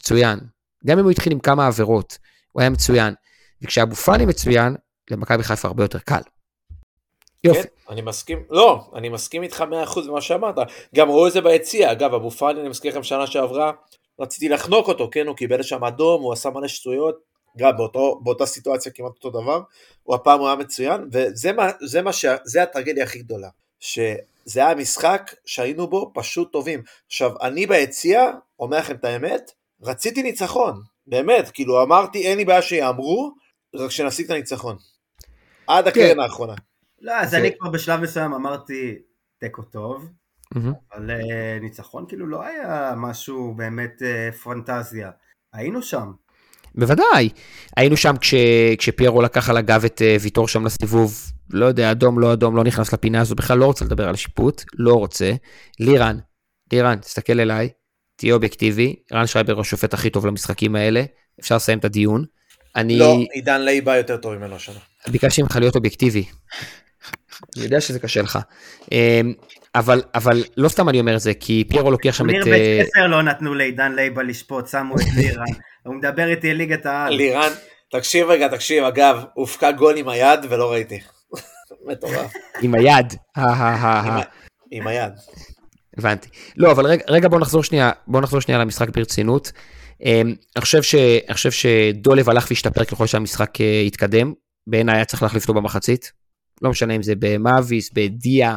מצוין. גם אם הוא התחיל עם כמה עבירות, הוא היה מצוין. וכשאבו פאני מצוין, למכבי חיפה הרבה יותר קל. יופי. כן, אני מסכים, לא, אני מסכים איתך 100% במה שאמרת. גם ראו את זה ביציע, אגב, אבו פאני, אני מזכיר לכם שנה שעברה, רציתי לחנוק אותו, כן, הוא קיבל שם אדום, הוא עשה מלא שטויות, גם באותו, באותה סיטואציה כמעט אותו דבר, הוא הפעם הוא היה מצוין, וזה מה, זה מה ש... זה הטרגדיה הכי גדולה, שזה היה משחק שהיינו בו פשוט טובים. עכשיו, אני ביציע, אומר לכם את האמת, רציתי ניצחון, באמת, כאילו אמרתי אין לי בעיה שיאמרו, רק שנשיג את הניצחון. עד הקרן האחרונה. לא, אז זה- אני כבר בשלב מסוים אמרתי תיקו טוב. אבל אה, ניצחון כאילו לא היה משהו באמת אה, פנטזיה. היינו שם. בוודאי. היינו שם כש, כשפיירו לקח על הגב את אה, ויטור שם לסיבוב, לא יודע, אדום, לא אדום, לא נכנס לפינה הזו, בכלל לא רוצה לדבר על השיפוט, לא רוצה. לירן, לירן, תסתכל אליי, תהיה אובייקטיבי, רן שרייבר הוא השופט הכי טוב למשחקים האלה, אפשר לסיים את הדיון. אני לא, עידן לייבה יותר טוב ממנו השנה. ביקשתי ממך להיות אובייקטיבי. אני יודע שזה קשה לך. אמ, אבל, אבל לא סתם אני אומר את זה, כי פיירו לוקח שם את... בית אה, ספר לא נתנו לעידן לייבה לשפוט, שמו את לירן. (laughs) הוא מדבר איתי על ליגת העל. לירן, תקשיב רגע, תקשיב, אגב, הופקע גול עם היד ולא ראיתי. (laughs) מטורף, עם היד. עם היד. הבנתי. לא, אבל רגע, רגע בוא נחזור שנייה, בוא נחזור שנייה למשחק ברצינות. אמ, אני חושב ש- אני חושב שדולב הלך והשתפר ככל שהמשחק אה, התקדם. בעיניי היה צריך להחליף אותו במחצית. לא משנה אם זה במאביס, בדיה,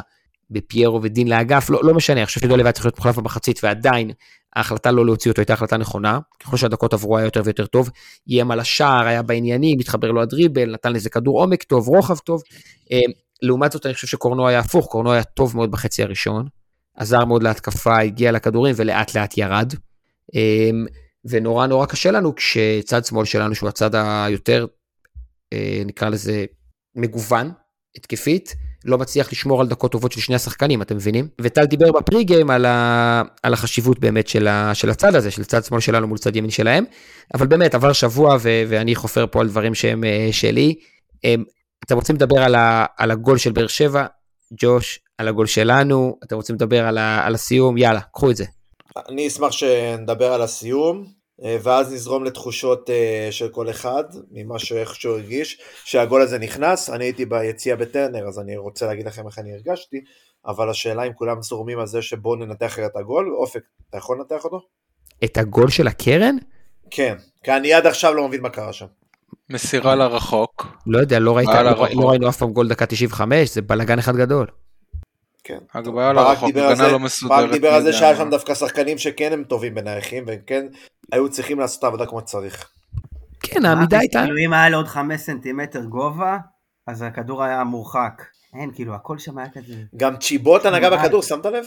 בפיירו ודין לאגף, לא, לא משנה, אני חושב שדולב היה צריך להיות מוחלף במחצית, ועדיין ההחלטה לא להוציא אותו הייתה החלטה נכונה. ככל שהדקות עברו היה יותר ויותר טוב. איים על השער, היה בעניינים, התחבר לו הדריבל, נתן לזה כדור עומק טוב, רוחב טוב. אמ, לעומת זאת, אני חושב שקורנו היה הפוך, קורנו היה טוב מאוד בחצי הראשון. עזר מאוד להתקפה, הגיע לכדורים ולאט לאט ירד. אמ, ונורא נורא קשה לנו כשצד שמאל שלנו, שהוא הצד היותר, אה, נקרא לזה, מגוון, התקפית, לא מצליח לשמור על דקות טובות של שני השחקנים, אתם מבינים? וטל דיבר בפרי גיים על, ה... על החשיבות באמת של, ה... של הצד הזה, של צד שמאל שלנו מול צד ימין שלהם, אבל באמת עבר שבוע ו... ואני חופר פה על דברים שהם אה, שלי. אמ, אתם רוצים לדבר על, ה... על הגול של באר שבע, ג'וש, על הגול שלנו, אתם רוצים לדבר על, ה... על הסיום, יאללה, קחו את זה. אני אשמח שנדבר על הסיום, ואז נזרום לתחושות אה, של כל אחד, ממה שאיך שהוא הרגיש, שהגול הזה נכנס, אני הייתי ביציע בטרנר, אז אני רוצה להגיד לכם איך אני הרגשתי, אבל השאלה אם כולם זורמים על זה שבואו ננתח את הגול, אופק, אתה יכול לנתח אותו? את הגול של הקרן? כן, כי אני עד עכשיו לא מבין מה קרה שם. מסירה לרחוק. לא יודע, לא, לא. לא ראינו אף פעם גול דקה 95, זה בלאגן אחד גדול. כן. הגבהה ברק לרחוק, דיבר על הגנה לא מסודרת. ברק דיבר על זה שהיה. שם דווקא שחקנים שכן הם טובים בנייחים, והם כן היו צריכים לעשות את העבודה כמו שצריך. כן, העמידה הייתה... כאילו אם היה לו עוד חמש סנטימטר גובה, אז הכדור היה מורחק. אין, כאילו, הכל שם היה כזה... גם צ'יבוטה נגע. בכדור, שמת לב?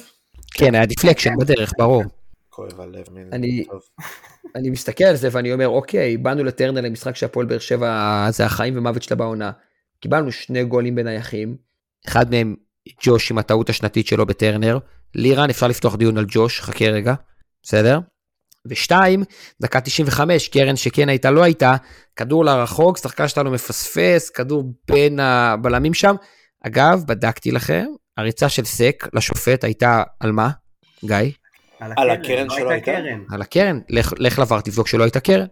כן, היה deflection בדרך, ברור. כואב הלב. מין- אני-. אני מסתכל על זה ואני אומר, אוקיי, באנו לטרנר למשחק שהפועל באר שבע זה החיים ומוות שלה בעונה. קיבלנו שני גולים בנייחים, אחד מהם ג'וש עם הטעות השנתית שלו בטרנר. לירן, אפשר לפתוח דיון על ג'וש, חכה רגע, בסדר? ושתיים, דקה 95, קרן שכן הייתה לא הייתה, כדור לרחוק, שחקן שלנו מפספס, כדור בין הבלמים שם. אגב, בדקתי לכם, הריצה של סק לשופט הייתה על מה? גיא? על הקרן לא שלו הייתה הייתה? קרן. על הקרן, לך, לך לבר תבדוק שלא הייתה קרן.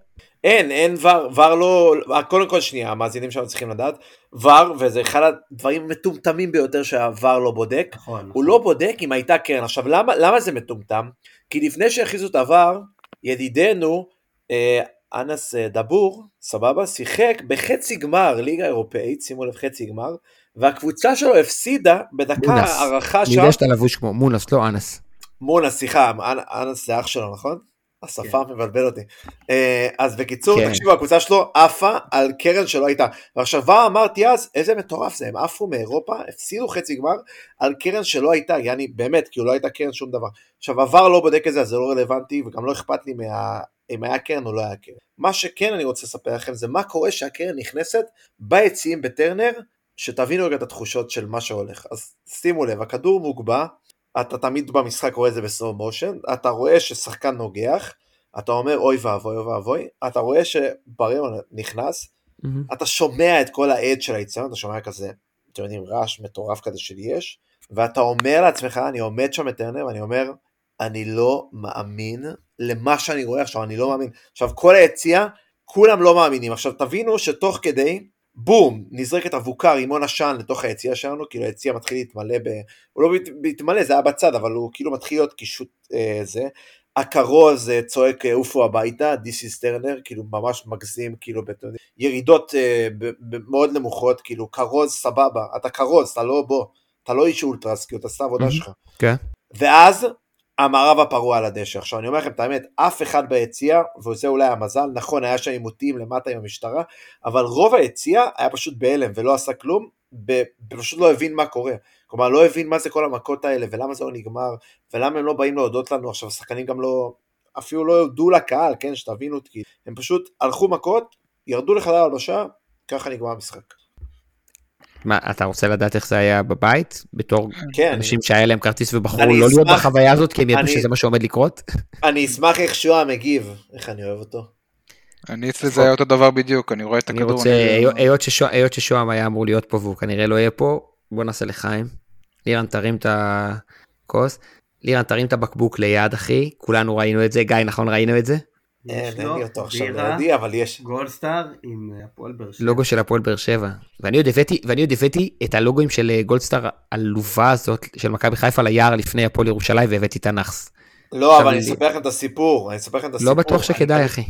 אין, אין ור, ור לא, קודם כל שנייה, המאזינים שלנו צריכים לדעת, ור, וזה אחד הדברים המטומטמים ביותר שהוור לא בודק, נכון. הוא לא בודק אם הייתה קרן. עכשיו, למה, למה זה מטומטם? כי לפני שהכריזו את הוור, ידידנו, אה, אנס אה, דבור, סבבה, שיחק בחצי גמר ליגה אירופאית, שימו לב חצי גמר, והקבוצה שלו הפסידה בדקה מונס. הערכה אני שם, יודע שאתה לבוש כמו מונס, לא אנס. מונה, סליחה, אנ- אנס זה אח שלו, נכון? השפה מבלבל אותי. אה, אז בקיצור, כן. תקשיבו, הקבוצה שלו עפה על קרן שלא הייתה. ועכשיו, אמרתי אז, איזה מטורף זה, הם עפו מאירופה, הפסידו חצי גמר על קרן שלא הייתה, יעני, באמת, כאילו לא הייתה קרן שום דבר. עכשיו, עבר לא בודק את זה, אז זה לא רלוונטי, וגם לא אכפת לי מה... אם היה קרן או לא היה קרן. מה שכן אני רוצה לספר לכם זה מה קורה שהקרן נכנסת ביציעים בטרנר, שתבינו רגע את התחושות של מה שהולך. אז שימו לב, הכדור מוגבע, אתה תמיד במשחק רואה את זה בסלואו מושן, אתה רואה ששחקן נוגח, אתה אומר אוי ואבוי אוי ואבוי, אתה רואה שבריון נכנס, אתה שומע את כל העד של היציון, אתה שומע כזה, אתם יודעים, רעש מטורף כזה של יש, ואתה אומר לעצמך, אני עומד שם בטרנר, ואני אומר, אני לא מאמין למה שאני רואה עכשיו, אני לא מאמין. עכשיו, כל היציאה, כולם לא מאמינים. עכשיו, תבינו שתוך כדי, בום, נזרקת אבוקה, רימון עשן לתוך היציאה שלנו, כאילו היציאה מתחיל להתמלא ב... הוא לא מת- מתמלא, זה היה בצד, אבל הוא כאילו מתחיל להיות קישוט אה, זה. הכרוז אה, צועק אה, עופו הביתה, This is Turner, כאילו ממש מגזים, כאילו, ירידות אה, ב- ב- מאוד נמוכות, כאילו כרוז סבבה, אתה כרוז, אתה לא בוא, אתה לא איש אולטרס, כאילו אתה עושה עבודה. שלך. כן. ואז המערב הפרוע על הדשא. עכשיו אני אומר לכם את האמת, אף אחד ביציע, וזה אולי המזל, נכון היה שם עימותים למטה עם המשטרה, אבל רוב היציע היה פשוט בהלם ולא עשה כלום, פשוט לא הבין מה קורה. כלומר לא הבין מה זה כל המכות האלה ולמה זה לא נגמר, ולמה הם לא באים להודות לנו, עכשיו השחקנים גם לא, אפילו לא יודו לקהל, כן, שתבינו, כי הם פשוט הלכו מכות, ירדו לחדר הלבשה, ככה נגמר המשחק. מה, אתה רוצה לדעת איך זה היה בבית? בתור כן, אנשים שהיה להם כרטיס ובחרו אני לא להיות אשמח- בחוויה הזאת כי הם ידעו אני- שזה מה שעומד לקרות? אני אשמח איך שועה מגיב, איך אני אוהב אותו. אני אצלי זה היה אותו דבר בדיוק, אני רואה את אני הכדור. רוצה, אני- ששוע- היות ששוהם היה אמור להיות פה והוא כנראה לא יהיה פה, בוא נעשה לחיים. לירן תרים את הכוס. לירן תרים את הבקבוק ליד אחי, כולנו ראינו את זה, גיא נכון ראינו את זה? אין, יש אין לו לי אותו עכשיו בירה, לידי, אבל יש. גולדסטאר עם הפועל באר שבע. לוגו של הפועל באר שבע. ואני עוד הבאתי, ואני עוד הבאתי את הלוגוים של אה, גולדסטאר העלובה הזאת של מכבי חיפה ליער לפני הפועל ירושלים והבאתי את הנאחס. לא, אבל אני אספר לכם את הסיפור, אני אספר לכם את הסיפור. לא בטוח שכדאי אחי.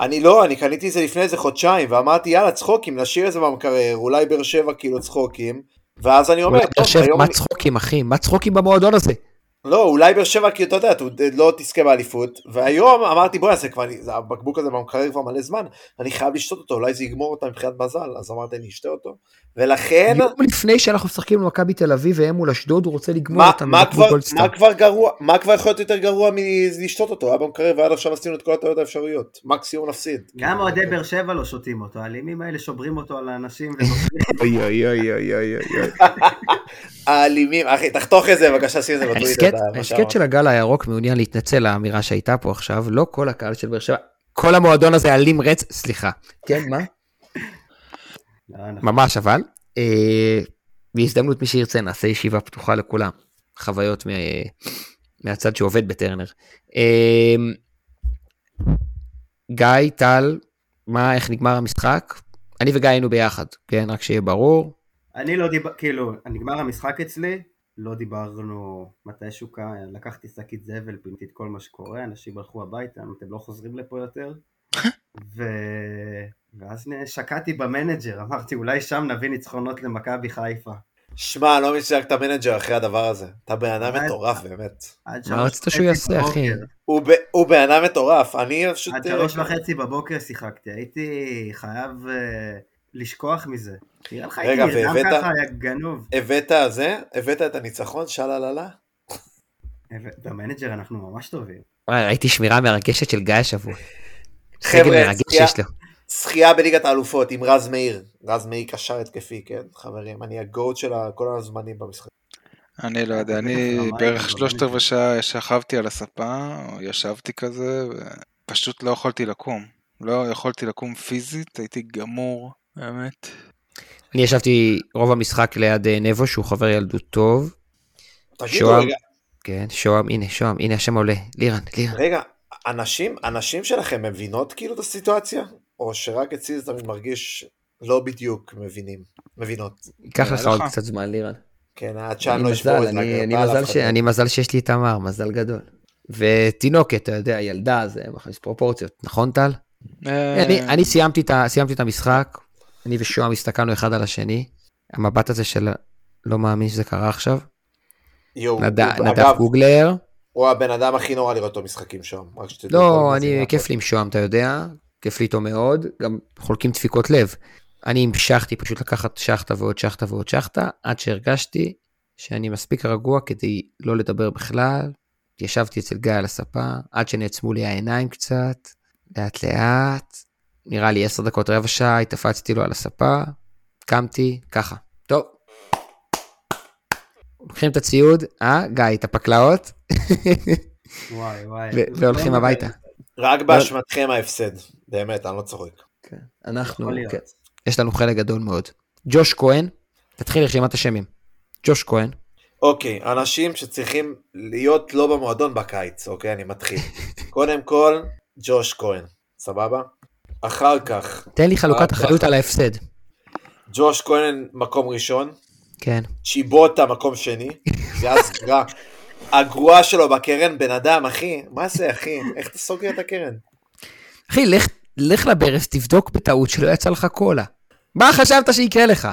אני לא, אני קניתי את זה לפני איזה חודשיים, ואמרתי יאללה צחוקים, נשאיר את זה במקרר, אולי באר שבע כאילו צחוקים, ואז אני אומר, טוב, היום מה. צחוקים אחי? מה צחוקים במועדון הזה? לא, אולי באר שבע, כי אתה יודע, אתה לא תזכה באליפות, והיום אמרתי בואי, זה כבר, זה- הבקבוק הזה במקרר כבר מלא זמן, אני חייב לשתות אותו, אולי זה יגמור אותה מבחינת מזל, אז אמרתי אני אשתה אותו, ולכן, יום לפני שאנחנו משחקים במכבי תל אביב והם מול אשדוד הוא רוצה לגמור אותם מה, מבקבוק כבר, גולדסטאר. מה כבר גרוע, מה כבר יכול להיות יותר גרוע מלשתות אותו, היה במקרר ועד עכשיו עשינו את כל הטעויות האפשריות, מקסימום נפסיד. גם אוהדי באר שבע לא שותים אותו, האלימים האלה שוברים אותו על האנשים. (laughs) אוי אוי אוי אוי אוי אוי. האלימים, אחי, תחתוך את זה בבקשה, שים את זה בטוויטר. ההסכת-. של הגל הירוק מעוניין להתנצל על האמירה שהייתה פה עכשיו, לא כל הקהל של באר שבע, כל המועדון הזה אלים רץ, סליחה. כן, מה? לא, (laughs) ממש אבל. אה, בהזדמנות מי שירצה נעשה ישיבה פתוחה לכולם. חוויות מה- מהצד שעובד בטרנר. אה, גיא, טל, מה, איך נגמר המשחק? אני וגיא היינו ביחד, כן? רק שיהיה ברור. אני לא דיבר, כאילו, נגמר המשחק אצלי, לא דיברנו מתישהו כאן, לקחתי שקית זבל, פינתי את כל מה שקורה, אנשים הלכו הביתה, אתם לא חוזרים לפה יותר. ו... ואז שקעתי ב Manager, אמרתי אולי שם נביא ניצחונות למכבי חיפה. שמע, לא מבין שיחקת Manager אחרי הדבר הזה. אתה בן אדם? מטורף, באמת. מה רצית שהוא יעשה, אחי? הוא בן אדם מטורף, אני פשוט... עד אה, שלוש וחצי בבוקר שיחקתי, הייתי חייב אה, לשכוח מזה. נראה לך רגע, והבאת- ככה, יא גנוב. הבאת זה? הבאת את הניצחון? שללה? ב Manager אנחנו ממש טובים. וואי, ראיתי שמירה מרגשת של גיא השבוע. חבר'ה, שחייה- בליגת האלופות עם רז מאיר. רז מאיר קשר התקפי, כן, חברים? אני הגוט של כל הזמנים במשחק. אני לא יודע, אני (laughs) בערך אבל שלושת לא רבעי שעה שכבתי על הספה, או ישבתי כזה, ופשוט לא יכולתי לקום. לא יכולתי לקום פיזית, הייתי גמור, באמת. אני ישבתי רוב המשחק ליד אה, נבו, שהוא חבר ילדות טוב. תגידו שוהם. רגע, כן, שוהם, הנה, שוהם, הנה השם עולה. לירן, לירן. רגע, אנשים, אנשים שלכם מבינות כאילו את הסיטואציה? או שרק אצלי זה תמיד מרגיש לא בדיוק מבינים, מבינות. ייקח נראה לך עוד. קצת זמן, לירן. כן, עד אני שאני לא אשבור את אני- אני מזל אף ש- אחד. אני מזל שיש לי תמר, מזל גדול. ותינוקת, אתה יודע, ילדה, זה מכניס פרופורציות, נכון טל? אה, אני, אני סיימתי, את ה, סיימתי את המשחק, אני ושוהם הסתכלנו אחד על השני, המבט הזה של לא מאמין שזה קרה עכשיו, יואו, נד, נדב אגב, גוגלר, הוא הבן אדם הכי נורא לראות אותו משחקים שם, רק שתדעו. לא, אני. כיף לי עם שוהם, אתה יודע, כיף לי איתו מאוד, גם חולקים דפיקות לב. אני המשכתי פשוט לקחת שחטה ועוד שחטה ועוד שחטה, עד שהרגשתי שאני מספיק רגוע כדי לא לדבר בכלל. ישבתי אצל גיא על הספה, עד שנעצמו לי העיניים קצת, לאט לאט, נראה לי עשר דקות רבע שעה, התאפצתי לו על הספה, קמתי, ככה. טוב. לוקחים את הציוד, אה, גיא, את הפקלאות, וואי וואי. והולכים הביתה. רק באשמתכם ההפסד, באמת, אני לא צוחק. כן, אנחנו. כן, יש לנו חלק גדול מאוד. ג'וש כהן, תתחיל רשימת השמים. ג'וש כהן, אוקיי, אנשים שצריכים להיות לא במועדון בקיץ, אוקיי, אני מתחיל. (laughs) קודם כל, ג'וש כהן, סבבה? אחר כך, תן לי חלוקת אחריות על ההפסד. ג'וש כהן מקום ראשון, כן. צ'יבוטה מקום שני, זה הסגרה. (laughs) הגרועה שלו בקרן, בן אדם, אחי, מה זה, אחי? איך אתה סוגר את הקרן? אחי, לך, לך לברס, תבדוק בטעות שלא יצא לך קולה. מה חשבת שיקרה לך?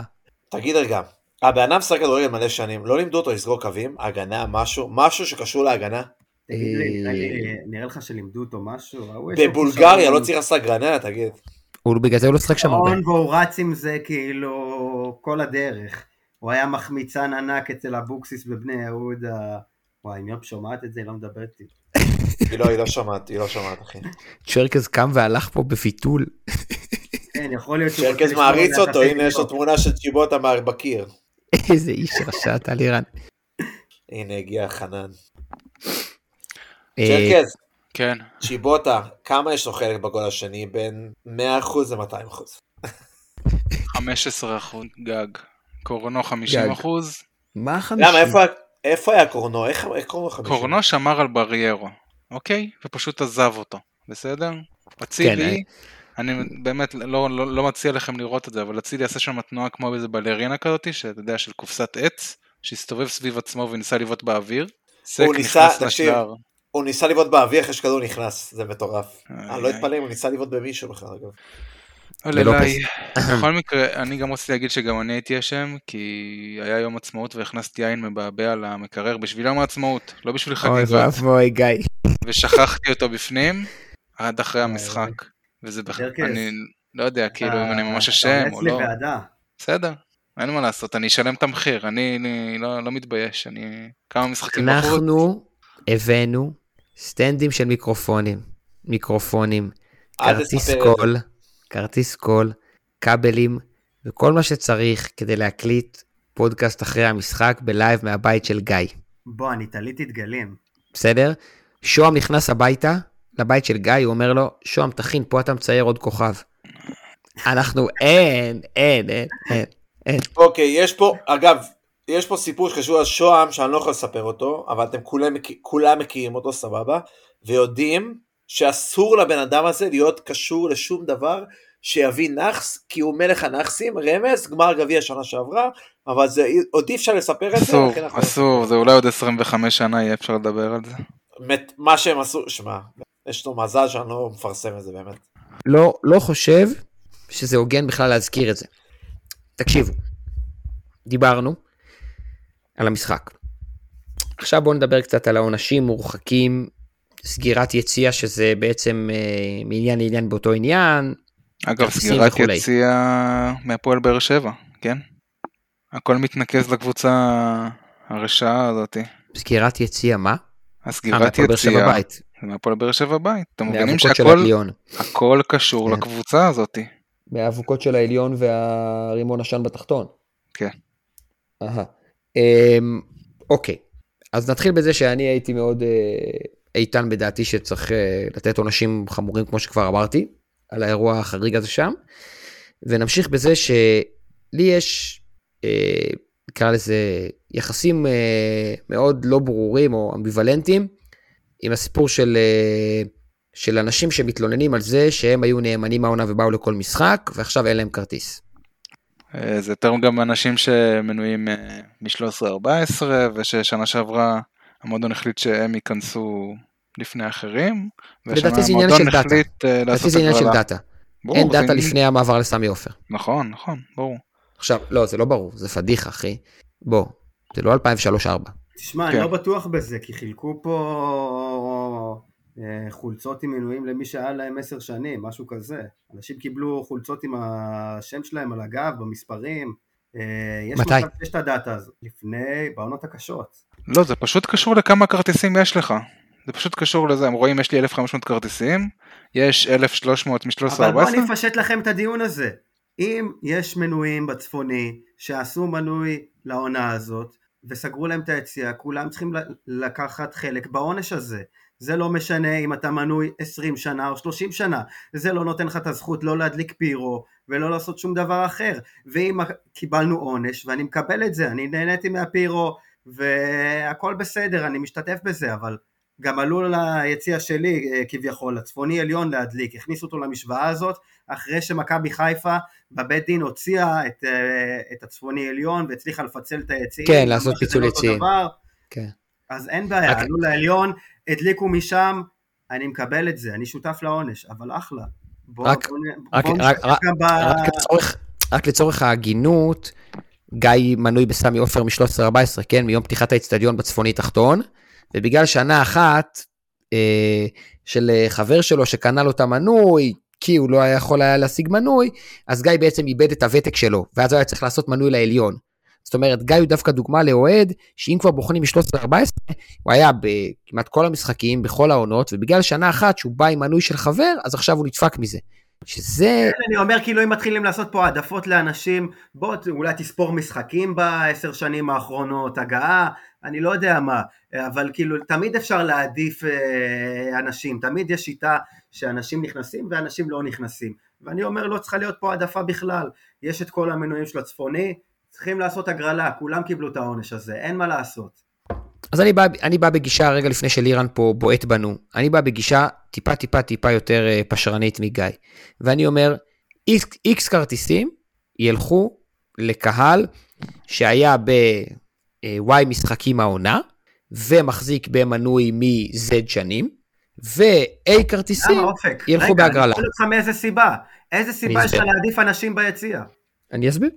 תגיד רגע, הבן אדם משחק כדורגל מלא שנים, לא לימדו אותו לסגור קווים, הגנה, משהו, משהו שקשור להגנה? תגיד לי, אה, נראה לך שלימדו אותו משהו? בבולגריה. לא צריך לעשות גרננה, תגיד. בגלל זה הוא לא שחק שם הרבה. והוא רץ עם זה כאילו כל הדרך. הוא היה מחמיצן ענק אצל אבוקסיס בבני יהודה. וואי, אם יופ שומעת את זה, היא לא מדברת איתי. היא לא, היא לא שומעת, היא לא שומעת, אחי. צ'רקז קם והלך פה בביטול. כן, יכול להיות שהוא... לשמור מעריץ אותו, הנה יש לו. תמונה של צ'יבוטה בקיר. איזה איש רשע אתה לירן. הנה הגיע חנן. אה, שרקז, כן. צ'יבוטה, כמה יש לו חלק בגול השני? בין 100% ל-200%. 15 אחוז גג. קורנו 50 אחוז. מה חמישים? למה, איפה- איפה היה קורנו? איך איך קורנו 50? קורנו שמר על בריירו, אוקיי? ופשוט עזב אותו, בסדר? אצילי, אני באמת לא, לא, לא מציע לכם לראות את זה, אבל אצילי עשה שם תנועה כמו איזה בלרינה כזאתי, שאתה יודע, של קופסת עץ, שהסתובב סביב עצמו וניסה לבעוט באוויר. סק הוא ניסה, תקשיב. הוא ניסה לבעוט באוויר אחרי שכדור נכנס, זה מטורף. אני לא. אתפלא אם הוא ניסה לבעוט במישהו בכלל, אגב. אוי, ולופס. אליי. בכל מקרה, אני גם רציתי להגיד שגם אני הייתי אשם, כי היה יום עצמאות והכנסתי יין מבעבע על המקרר בשביל יום העצמאות, לא בשביל אוי חגיגות, ואבוי גיא. ושכחתי אותו בפנים עד אחרי אוי, המשחק. וזה בכלל. אני לא יודע, כאילו, אם אני ממש אשם או לא. בסדר, אין מה לעשות, אני אשלם את המחיר, אני אני לא לא מתבייש, אני כמה משחקים בחוץ. אנחנו הבאנו סטנדים של מיקרופונים. מיקרופונים. אל כרטיס. קול. כרטיס קול. כבלים. וכל מה שצריך כדי להקליט פודקאסט אחרי המשחק ב live מהבית של גיא. בוא, אני תליתי דגלים. בסדר? שוהם נכנס הביתה, לבית של גיא, הוא אומר לו, שוהם, תכין, פה אתה מצייר עוד כוכב. אנחנו, אין, אין, אין, אין, אין. אוקיי, יש פה, אגב, יש פה סיפור שקשור לשוהם שאני לא יכול לספר אותו, אבל אתם כולם, כולם מכירים אותו, סבבה, ויודעים שאסור לבן אדם הזה להיות קשור לשום דבר שיביא נאחס, כי הוא מלך הנאחסים, רמז, גמר גביע שנה שעברה, אבל זה, עוד אי אפשר לספר את זה, אסור, לכן אנחנו- אסור, זה אולי עוד 25 שנה יהיה אפשר לדבר על זה. באמת, מה שהם עשו, שמע, יש לו מזל שאני לא מפרסם את זה באמת. לא, לא חושב שזה הוגן בכלל להזכיר את זה. תקשיבו, דיברנו, על המשחק. עכשיו בואו נדבר קצת על העונשים מורחקים, סגירת יציאה שזה בעצם אה, מעניין לעניין באותו עניין. אגב, סגירת וכולי. יציאה מהפועל באר שבע, כן? הכל מתנקז לקבוצה הרשעה הזאתי. סגירת יציאה מה? אה, הסגירת שבע יציאה מהפועל באר שבע בית. אתם מבינים שהכל קשור כן. לקבוצה הזאתי. מהאבוקות של העליון והרימון עשן בתחתון. כן. אהה. אמ, אוקיי, אז נתחיל בזה שאני הייתי מאוד אה, איתן בדעתי שצריך אה, לתת עונשים חמורים כמו שכבר אמרתי, על האירוע החריג הזה שם, ונמשיך בזה שלי יש, אה, נקרא לזה, יחסים מאוד לא ברורים או אמביוולנטיים עם הסיפור של, של אנשים שמתלוננים על זה שהם היו נאמנים מהעונה ובאו לכל משחק, ועכשיו אין להם כרטיס. אה, זה יותר גם אנשים שמנויים מ-13-14 וששנה שעברה המועדון החליט שהם ייכנסו לפני אחרים. לדעתי זה עניין של דאטה. אה, לדעתי זה עניין של. דאטה. ברור, אין דאטה לפני המעבר לסמי עופר. נכון, נכון, ברור. עכשיו, לא, זה לא ברור, זה פדיחה, אחי. בוא, זה לא 2003-2004. תשמע, כן. אני לא בטוח בזה, כי חילקו פה אה, חולצות עם מינויים למי שהיה להם עשר שנים, משהו כזה. אנשים קיבלו חולצות עם השם שלהם על הגב, במספרים. אה, יש מתי? מצב שיש את הדאטה הזאת, לפני, בעונות הקשות. לא, זה פשוט קשור לכמה כרטיסים יש לך. זה פשוט קשור לזה, הם רואים יש לי 1,500 כרטיסים, יש 1,300 אבל בואו מ-13-14, אני אפשט לכם את הדיון הזה. אם יש מנויים בצפוני שעשו מנוי לעונה הזאת וסגרו להם את היציאה, כולם צריכים לקחת חלק בעונש הזה. זה לא משנה אם אתה מנוי 20 שנה או 30 שנה, זה לא נותן לך את הזכות לא להדליק פירו ולא לעשות שום דבר אחר. ואם קיבלנו עונש, ואני מקבל את זה, אני נהניתי מהפירו והכל בסדר, אני משתתף בזה, אבל גם עלו ליציע שלי אה, כביכול, הצפוני עליון להדליק, הכניסו אותו למשוואה הזאת, אחרי שמכבי חיפה בבית דין הוציאה את, אה, את הצפוני עליון והצליחה לפצל את היציעים. כן, לעשות פיצול לא אותו יציעים. כן. אז אין בעיה, רק- עלו לעליון, הדליקו משם, אני מקבל את זה, אני שותף לעונש, אבל אחלה. בוא, רק- בוא, נ- רק- בוא רק- נשתתף גם ב... רק לצורך, רק לצורך ההגינות, גיא מנוי בסמי עופר מ-13-14, כן, מיום פתיחת האצטדיון בצפוני תחתון, ובגלל שנה אחת אה, של אה, חבר שלו שקנה לו את המנוי, כי הוא לא היה יכול היה להשיג מנוי, אז גיא בעצם איבד את הוותק שלו, ואז הוא היה צריך לעשות מנוי לעליון. זאת אומרת, גיא הוא דווקא דוגמה לאוהד, שאם כבר בוחנים מ-13-14, הוא היה בכמעט כל המשחקים, בכל העונות, ובגלל שנה אחת שהוא בא עם מנוי של חבר, אז עכשיו הוא נדפק מזה. שזה, אני אומר כאילו אם מתחילים לעשות פה העדפות לאנשים, בוא אולי תספור משחקים בעשר שנים האחרונות, הגעה, אני לא יודע מה, אבל כאילו תמיד אפשר להעדיף אה, אנשים, תמיד יש שיטה שאנשים נכנסים ואנשים לא נכנסים, ואני אומר לא צריכה להיות פה העדפה בכלל, יש את כל המנויים של הצפוני, צריכים לעשות הגרלה, כולם קיבלו את העונש הזה, אין מה לעשות. אז אני בא, אני בא בגישה, רגע לפני שלירן פה בועט בנו, אני בא בגישה טיפה טיפה טיפה יותר אה, פשרנית מגיא. ואני אומר, איקס כרטיסים ילכו לקהל שהיה ב-Y משחקים העונה, ומחזיק במנוי מ-Z שנים, ו-A כרטיסים? ילכו רגע, בהגרלה. אני שואל אותך מאיזה סיבה, איזה סיבה יש לך. להעדיף אנשים ביציע? אני אסביר.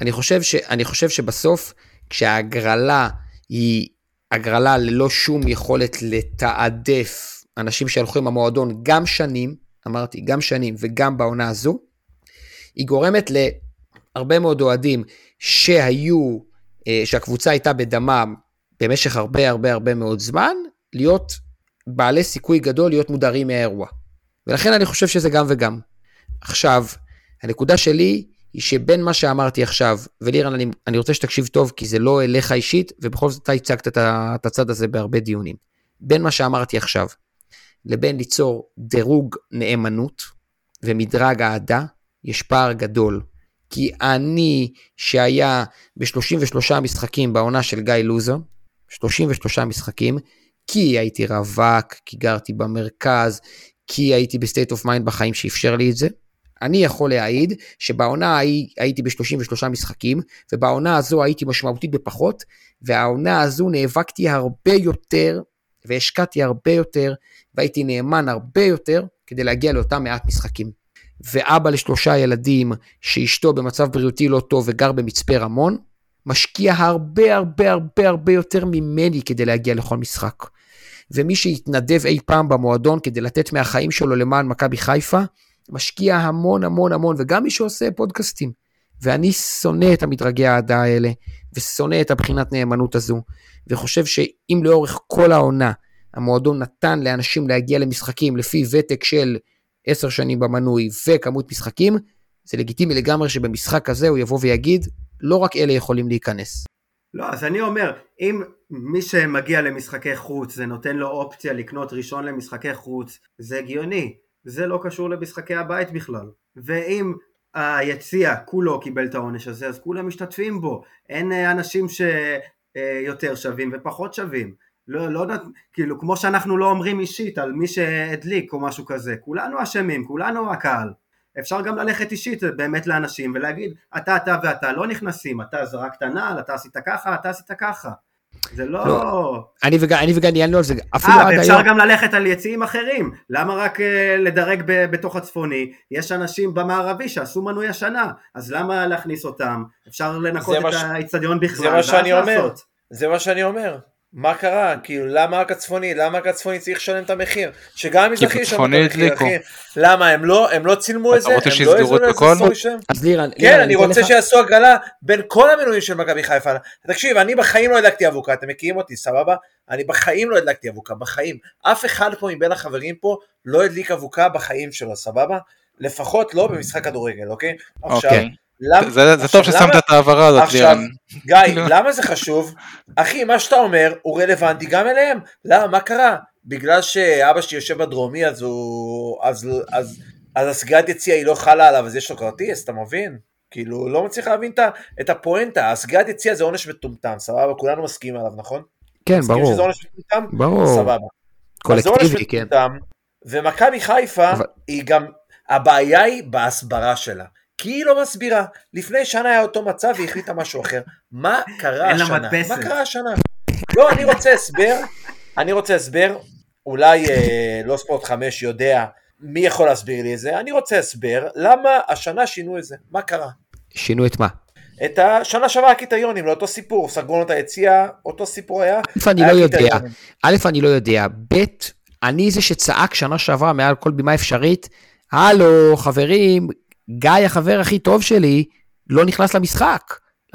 אני חושב, ש, אני חושב שבסוף, כשההגרלה היא הגרלה ללא שום יכולת לתעדף אנשים שהלכו עם המועדון גם שנים, אמרתי, גם שנים וגם בעונה הזו, היא גורמת להרבה מאוד אוהדים שהיו, אה, שהקבוצה הייתה בדמם במשך הרבה הרבה הרבה מאוד זמן, להיות בעלי סיכוי גדול להיות מודרים מהאירוע. ולכן אני חושב שזה גם וגם. עכשיו, הנקודה שלי היא שבין מה שאמרתי עכשיו, ולירן, אני, אני רוצה שתקשיב טוב, כי זה לא אליך אישית, ובכל זאת אתה הצגת את את הצד הזה בהרבה דיונים. בין מה שאמרתי עכשיו, לבין ליצור דירוג נאמנות ומדרג אהדה, יש פער גדול. כי אני, שהיה ב-33 משחקים בעונה של גיא לוזון, 33 משחקים, כי הייתי רווק, כי גרתי במרכז, כי הייתי ב state of mind בחיים שאפשר לי את זה, אני יכול להעיד שבעונה ההיא הייתי ב-33 משחקים, ובעונה הזו הייתי משמעותית בפחות, והעונה הזו נאבקתי הרבה יותר, והשקעתי הרבה יותר, והייתי נאמן הרבה יותר, כדי להגיע לאותם מעט משחקים. ואבא לשלושה ילדים, שאשתו במצב בריאותי לא טוב וגר במצפה רמון, משקיע הרבה הרבה הרבה הרבה יותר ממני כדי להגיע לכל משחק. ומי שהתנדב אי פעם במועדון כדי לתת מהחיים שלו למען מכבי חיפה, משקיע המון המון המון, וגם מי שעושה פודקאסטים. ואני שונא את המדרגי האהדה האלה, ושונא את הבחינת נאמנות הזו, וחושב שאם לאורך כל העונה המועדון נתן לאנשים להגיע למשחקים לפי ותק של עשר שנים במנוי וכמות משחקים, זה לגיטימי לגמרי שבמשחק הזה הוא יבוא ויגיד, לא רק אלה יכולים להיכנס. לא, אז אני אומר, אם מי שמגיע למשחקי חוץ, זה נותן לו אופציה לקנות ראשון למשחקי חוץ, זה הגיוני. זה לא קשור למשחקי הבית בכלל. ואם היציע כולו קיבל את העונש הזה, אז כולם משתתפים בו. אין אה, אנשים שיותר שווים ופחות שווים. לא, לא, כאילו, כמו שאנחנו לא אומרים אישית על מי שהדליק או משהו כזה, כולנו אשמים, כולנו הקהל. אפשר גם ללכת אישית באמת לאנשים ולהגיד, אתה, אתה ואתה לא נכנסים, אתה זרקת נעל, אתה עשית ככה, אתה עשית ככה. זה לא... לא. אני וגיא, אני וגיא ניהלנו על זה אפילו עד היום. אפשר גם ללכת על יציאים אחרים. למה רק uh, לדרג ב- בתוך הצפוני? יש אנשים במערבי שעשו מנוי השנה, אז למה להכניס אותם? אפשר לנקות את ש... האיצטדיון בכלל. זה מה שאני אומר. זה מה שאני אומר. מה קרה? כאילו, למה רק הצפוני? למה רק הצפוני צריך לשלם את המחיר? שגם המזרחי ישלם את המחיר, אחי. למה, הם לא, הם לא צילמו את זה? אתה רוצה שיסגרו את הכל? אז לירן, כן, אני רוצה שיעשו הגרלה בין כל המנויים של מכבי חיפה. תקשיב, אני בחיים לא הדלקתי אבוקה, אתם מכירים אותי, סבבה? אני בחיים לא הדלקתי אבוקה, בחיים. אף אחד פה מבין החברים פה לא הדליק אבוקה בחיים שלו, סבבה? לפחות לא במשחק כדורגל, אוקיי? עכשיו, אוקיי. למ... זה, זה טוב ששמת את ההעברה הזאת, עכשיו, גיא, למה זה חשוב? אחי, מה שאתה אומר הוא רלוונטי גם אליהם. למה, מה קרה? בגלל שאבא שלי יושב בדרומי, אז הוא... אז, אז, אז הסגירת יציאה היא לא חלה עליו, אז יש לו כרטיס, אתה מבין? כאילו, לא מצליח להבין את הפואנטה. הסגירת יציאה זה עונש מטומטם, סבבה? כולנו מסכימים עליו, נכון? כן, ברור. שזה עונש מטומטם? ברור. סבבה. קולקטיבי, כן. ומכבי חיפה, אבל... היא גם... הבעיה היא בהסברה שלה. כי היא לא מסבירה. לפני שנה היה אותו מצב והיא החליטה משהו אחר. מה קרה השנה? מה קרה השנה? לא, אני רוצה הסבר, אני רוצה הסבר, אולי אה, לא ספורט 5 יודע מי יכול להסביר לי את זה, אני רוצה הסבר, למה השנה שינו את זה? מה קרה? שינו את מה? את השנה שעברה הקריטריונים לאותו סיפור, סגרו לנו את היציאה, אותו סיפור היה. א', אני לא יודע, א', אני לא יודע, ב', אני זה שצעק שנה שעברה מעל כל בימה אפשרית, הלו, חברים, גיא החבר הכי טוב שלי לא נכנס למשחק,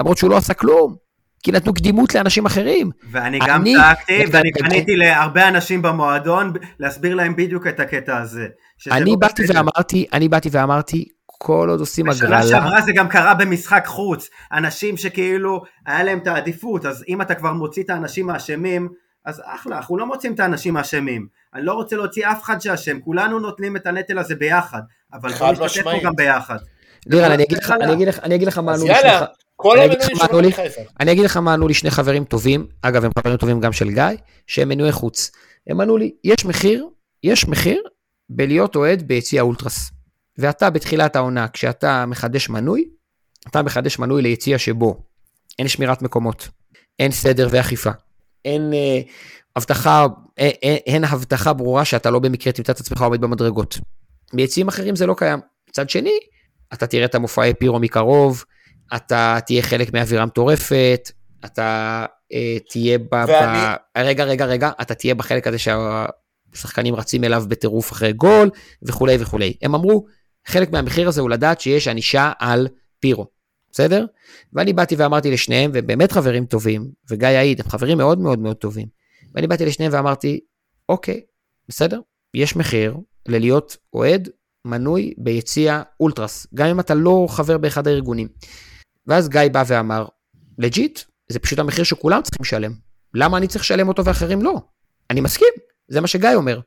למרות שהוא לא עשה כלום, כי נתנו קדימות לאנשים אחרים. ואני גם צעקתי, ואני פניתי להרבה אנשים במועדון להסביר להם בדיוק את הקטע הזה. אני לא באתי ואמרתי, אני באתי ואמרתי, כל עוד עושים הגרלה. בשנה שעברה זה גם קרה במשחק חוץ, אנשים שכאילו היה להם את העדיפות, אז אם אתה כבר מוציא את האנשים האשמים, אז אחלה, אנחנו לא מוצאים את האנשים האשמים. אני לא רוצה להוציא אף אחד שאשם, כולנו נותנים את הנטל הזה ביחד, אבל בוא נשתתף פה גם ביחד. לירן, אני אגיד לך, אני אגיד לך, אני אגיד לך מה ענו לי שני כל אני אגיד לך מה ענו לי שני חברים טובים, אגב הם חברים טובים גם של גיא, שהם מנועי חוץ. הם ענו לי, יש מחיר, יש מחיר בלהיות אוהד ביציע אולטרס. ואתה בתחילת העונה, כשאתה מחדש מנוי, אתה מחדש מנוי ליציע שבו אין שמירת מקומות, אין סדר ואכיפה, אין אה, הבטחה, אין, אה, אה, אין הבטחה ברורה שאתה לא במקרה תמצא את עצמך עומד במדרגות. ביציעים אחרים זה לא קיים. מצד שני, אתה תראה את המופעי פירו מקרוב, אתה תהיה חלק מאווירה מטורפת, אתה אה, תהיה ב... ואני... ב... רגע, רגע, רגע, אתה תהיה בחלק הזה שהשחקנים רצים אליו בטירוף אחרי גול, וכולי וכולי. הם אמרו, חלק מהמחיר הזה הוא לדעת שיש ענישה על פירו, בסדר? ואני באתי ואמרתי לשניהם, והם באמת חברים טובים, וגיא יעיד, הם חברים מאוד מאוד מאוד טובים. ואני באתי לשניהם ואמרתי, אוקיי, בסדר, יש מחיר ללהיות אוהד מנוי ביציע אולטרס, גם אם אתה לא חבר באחד הארגונים. ואז גיא בא ואמר, legit, זה פשוט המחיר שכולם צריכים לשלם. למה אני צריך לשלם אותו ואחרים לא? אני מסכים, זה מה שגיא אומר.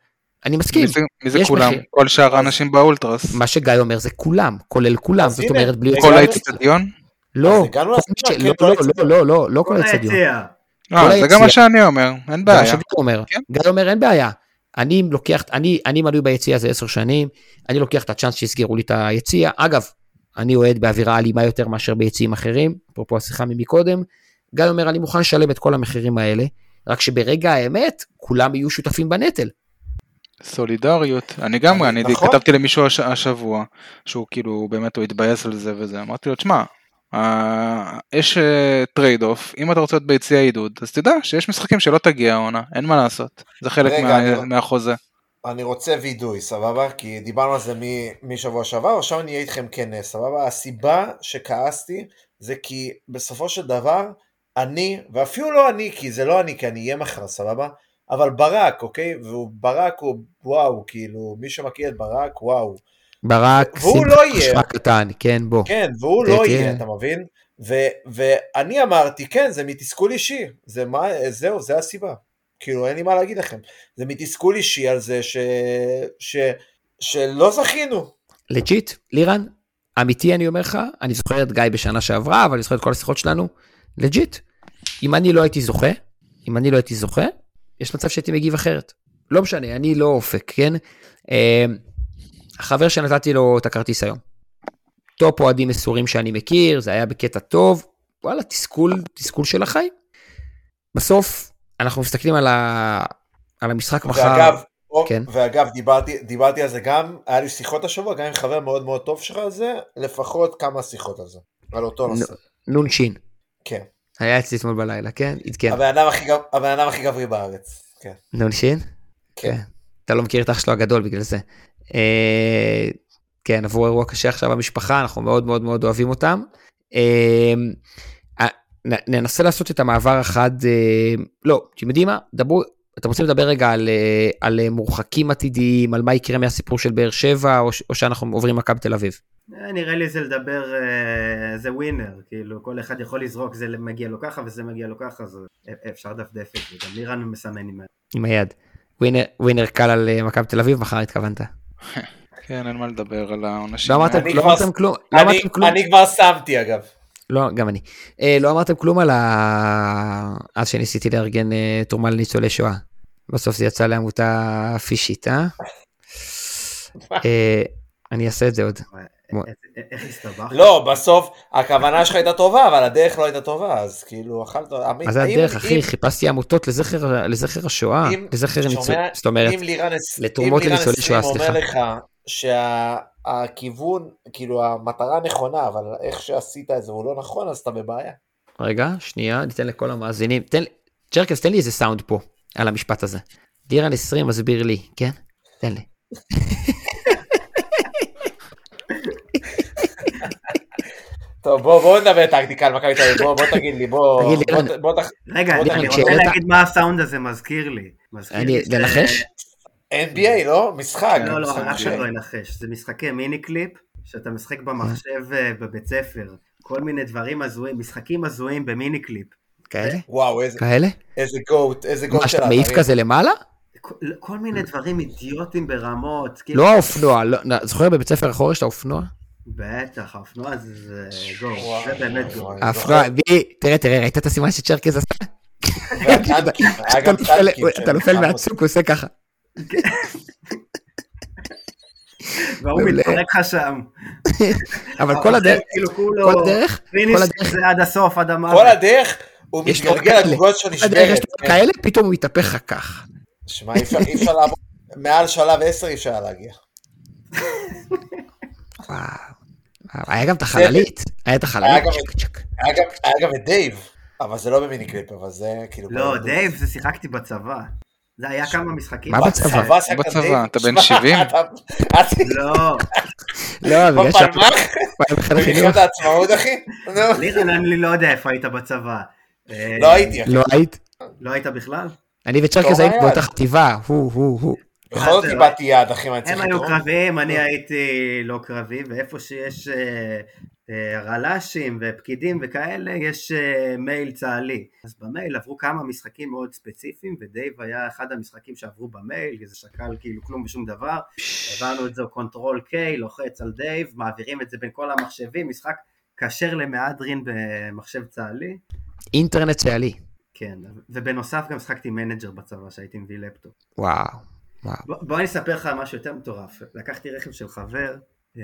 אני מסכים. מי זה, מי זה כולם? מחיר. כל שאר האנשים באולטרס. מה שגיא אומר זה כולם, כולל כולם, זאת אומרת בלי... כל האצטדיון? לא, לא, לא, לא, לא, לא כל האצטדיון. אה, זה גם מה שאני אומר, אין בעיה. זה מה אומר. כן? גיא אומר אין בעיה. אני לוקח, אני, אני מנוי ביציע הזה עשר שנים, אני לוקח את הצ'אנס שיסגרו לי את היציע. אגב, אני אוהד באווירה אלימה יותר מאשר ביציעים אחרים, אפרופו השיחה ממקודם. גיא אומר, אני מוכן לשלם את כל המחירים האלה, רק שברגע האמת, כולם יהיו שותפים בנטל. סולידריות, אני גם, אני נכון. כתבתי למישהו הש, השבוע, שהוא כאילו, באמת הוא התבאס על זה וזה, אמרתי לו, תשמע, יש trade off, אם אתה רוצה להיות ביציע עידוד, אז תדע שיש משחקים שלא תגיע העונה, אין מה לעשות, זה חלק רגע, מה- אני- מהחוזה. אני רוצה וידוי, סבבה? כי דיברנו על זה מ- משבוע שעבר, עכשיו אני אהיה איתכם כן, סבבה? הסיבה שכעסתי זה כי בסופו של דבר, אני, ואפילו לא אני, כי זה לא אני, כי אני אהיה מחר, סבבה? אבל ברק, אוקיי? וברק הוא, וואו, כאילו, מי שמכיר את ברק, וואו. ברק, לא. אשראי קטן, כן, בוא. כן, והוא לא. יהיה, אתה מבין? ו- ואני אמרתי, כן, זה מתסכול אישי, זה מה, זהו, זה הסיבה. כאילו, אין לי מה להגיד לכם. זה מתסכול אישי על זה ש... ש... שלא זכינו. legit, לירן, אמיתי אני אומר לך, אני זוכר את גיא בשנה שעברה, אבל אני זוכר את כל השיחות שלנו, legit. אם אני לא הייתי זוכה, אם אני לא הייתי זוכה, יש מצב שהייתי מגיב אחרת. לא משנה, אני לא אופק, כן? החבר שנתתי לו את הכרטיס היום. top אוהדים מסורים שאני מכיר, זה היה בקטע טוב, וואלה, תסכול, תסכול של החיים. בסוף, אנחנו מסתכלים על, ה... על המשחק מחר. ואגב, או, כן. ואגב דיברתי, דיברתי על זה גם, היה לי שיחות השבוע, גם עם חבר מאוד מאוד טוב שלך על זה, לפחות כמה שיחות על זה, על אותו נושא. נון שין. כן. היה אצלי אתמול בלילה, כן? עדכן. הבן אדם הכי גברי בארץ. כן. נון שין? כן. אתה לא מכיר את אח שלו הגדול בגלל זה. אה, כן, עבור אירוע קשה עכשיו במשפחה, אנחנו מאוד מאוד מאוד אוהבים אותם. אה, אה, ננסה לעשות את המעבר החד, לא, אתם יודעים מה? דברו, אתם רוצים לדבר רגע על, על מורחקים עתידיים, על מה יקרה מהסיפור של באר שבע, או, או שאנחנו עוברים מכבי תל אביב? אה, נראה לי זה לדבר, זה ווינר, כאילו כל אחד יכול לזרוק, זה מגיע לו ככה וזה מגיע לו ככה, אז אפשר לדפדף את זה, גם לירן מסמן עם היד. ווינר, ווינר קל על מכבי תל אביב, מחר התכוונת. כן, אין מה לדבר על העונשים. לא אמרתם אני לא כלום, לא אמרתם כלום. אני כבר שמתי אגב. לא, גם אני. אה, לא אמרתם כלום על ה... אז שניסיתי לארגן אה, תרומה לניצולי שואה. בסוף זה יצא לעמותה פישית? (laughs) אה, אני אעשה את זה עוד. אה, אה, איך הסתבכת? לא, בסוף הכוונה שלך הייתה טובה, אבל הדרך לא הייתה טובה, אז כאילו אכלת... מה זה הדרך, אחי? חיפשתי עמותות לזכר השואה, לזכר? ניצול... זאת אומרת, אם לירן עש- לתרומות אם לירן לניצולי שואה, 20 אומר סליחה. לך שהכיוון, כאילו המטרה נכונה, אבל איך שעשית את זה הוא לא נכון, אז אתה בבעיה. רגע, שנייה, ניתן לכל המאזינים. תן לי, צ'רקס, תן לי איזה סאונד פה, על המשפט הזה. לירן 20 מסביר לי, כן? תן לי. טוב, בוא, בוא נדבר טקטיקה על מכבי תל אביב, בוא, בוא תגיד לי, בוא, תגיד לי, בוא. בוא, תח- רגע, בוא אני רוצה להגיד מה הסאונד הזה מזכיר לי. מזכיר אני, לי לנחש? NBA, לא? משחק. לא, לא, שלו NBA. לא ינחש. זה משחקי Miniclip, שאתה משחק במחשב אה, בבית ספר. כל מיני דברים הזויים, משחקים הזויים ב Miniclip. כאלה? וואו, איזה- כאלה? איזה גוט, איזה גוט מה, של שאתה מעיף. כזה למעלה? כל- כל מיני דברים אידיוטיים ברמות. כאילו- לא האופנוע, לא, זוכר בבית ספר החורש את האופנוע? בטח, האופנוע זה גו, זה באמת גו. האופנוע, תראה, תראה, ראית את הסימן שצ'רקס עשה? אתה נופל- מלחמות. מהצוק, הוא עושה ככה. (laughs) והוא. מתפרק לך שם. (laughs) אבל כל הדרך, כאילו כל הדרך, כל הדרך, זה עד הסוף, עד המוות. כל הדרך הוא מתגלגל. לגולגולת שלו כל הדרך יש נשברת. לו כאלה, פתאום הוא מתהפך לך כך. שמע, אי אפשר- אי אפשר לעבור, מעל שלב 10 אי אפשר להגיע. וואו. היה גם את החללית, היה את החללית. היה גם- את דייב, אבל זה לא ב Miniclip, אבל זה כאילו... לא. דייב, זה שיחקתי בצבא. זה היה כמה משחקים. מה בצבא? בצבא? אתה בן שמע, 70? אתה- אתה- לא, לא, בגלל שאתה בפלמ"ח? היה בחיל החינוך. במלחמת העצמאות, אחי? לירן, אני לא יודע איפה היית בצבא. לא הייתי, אחי. לא היית? לא היית בכלל? אני וצ'רקס טוב, היינו. באותה חטיבה, הוא, הוא, הוא. בכל זאת איבדתי יד, אחי, מה אני צריך הם היו? קרביים, אני הייתי לא קרבי, ואיפה שיש אה, אה, רל"שים ופקידים וכאלה, יש אה, מייל צה"לי. אז במייל עברו כמה משחקים מאוד ספציפיים, ודייב היה אחד המשחקים שעברו במייל, כי זה שקל כאילו כלום ושום דבר. העברנו את זה control K, לוחץ על דייב, מעבירים את זה בין כל המחשבים, משחק כשר למהדרין במחשב צה"לי. אינטרנט צה"לי. כן, ובנוסף גם שחקתי manager בצבא שהייתי מביא לפטופ. וואו. וואו. בוא, אני אספר לך משהו יותר מטורף. לקחתי רכב של חבר אה,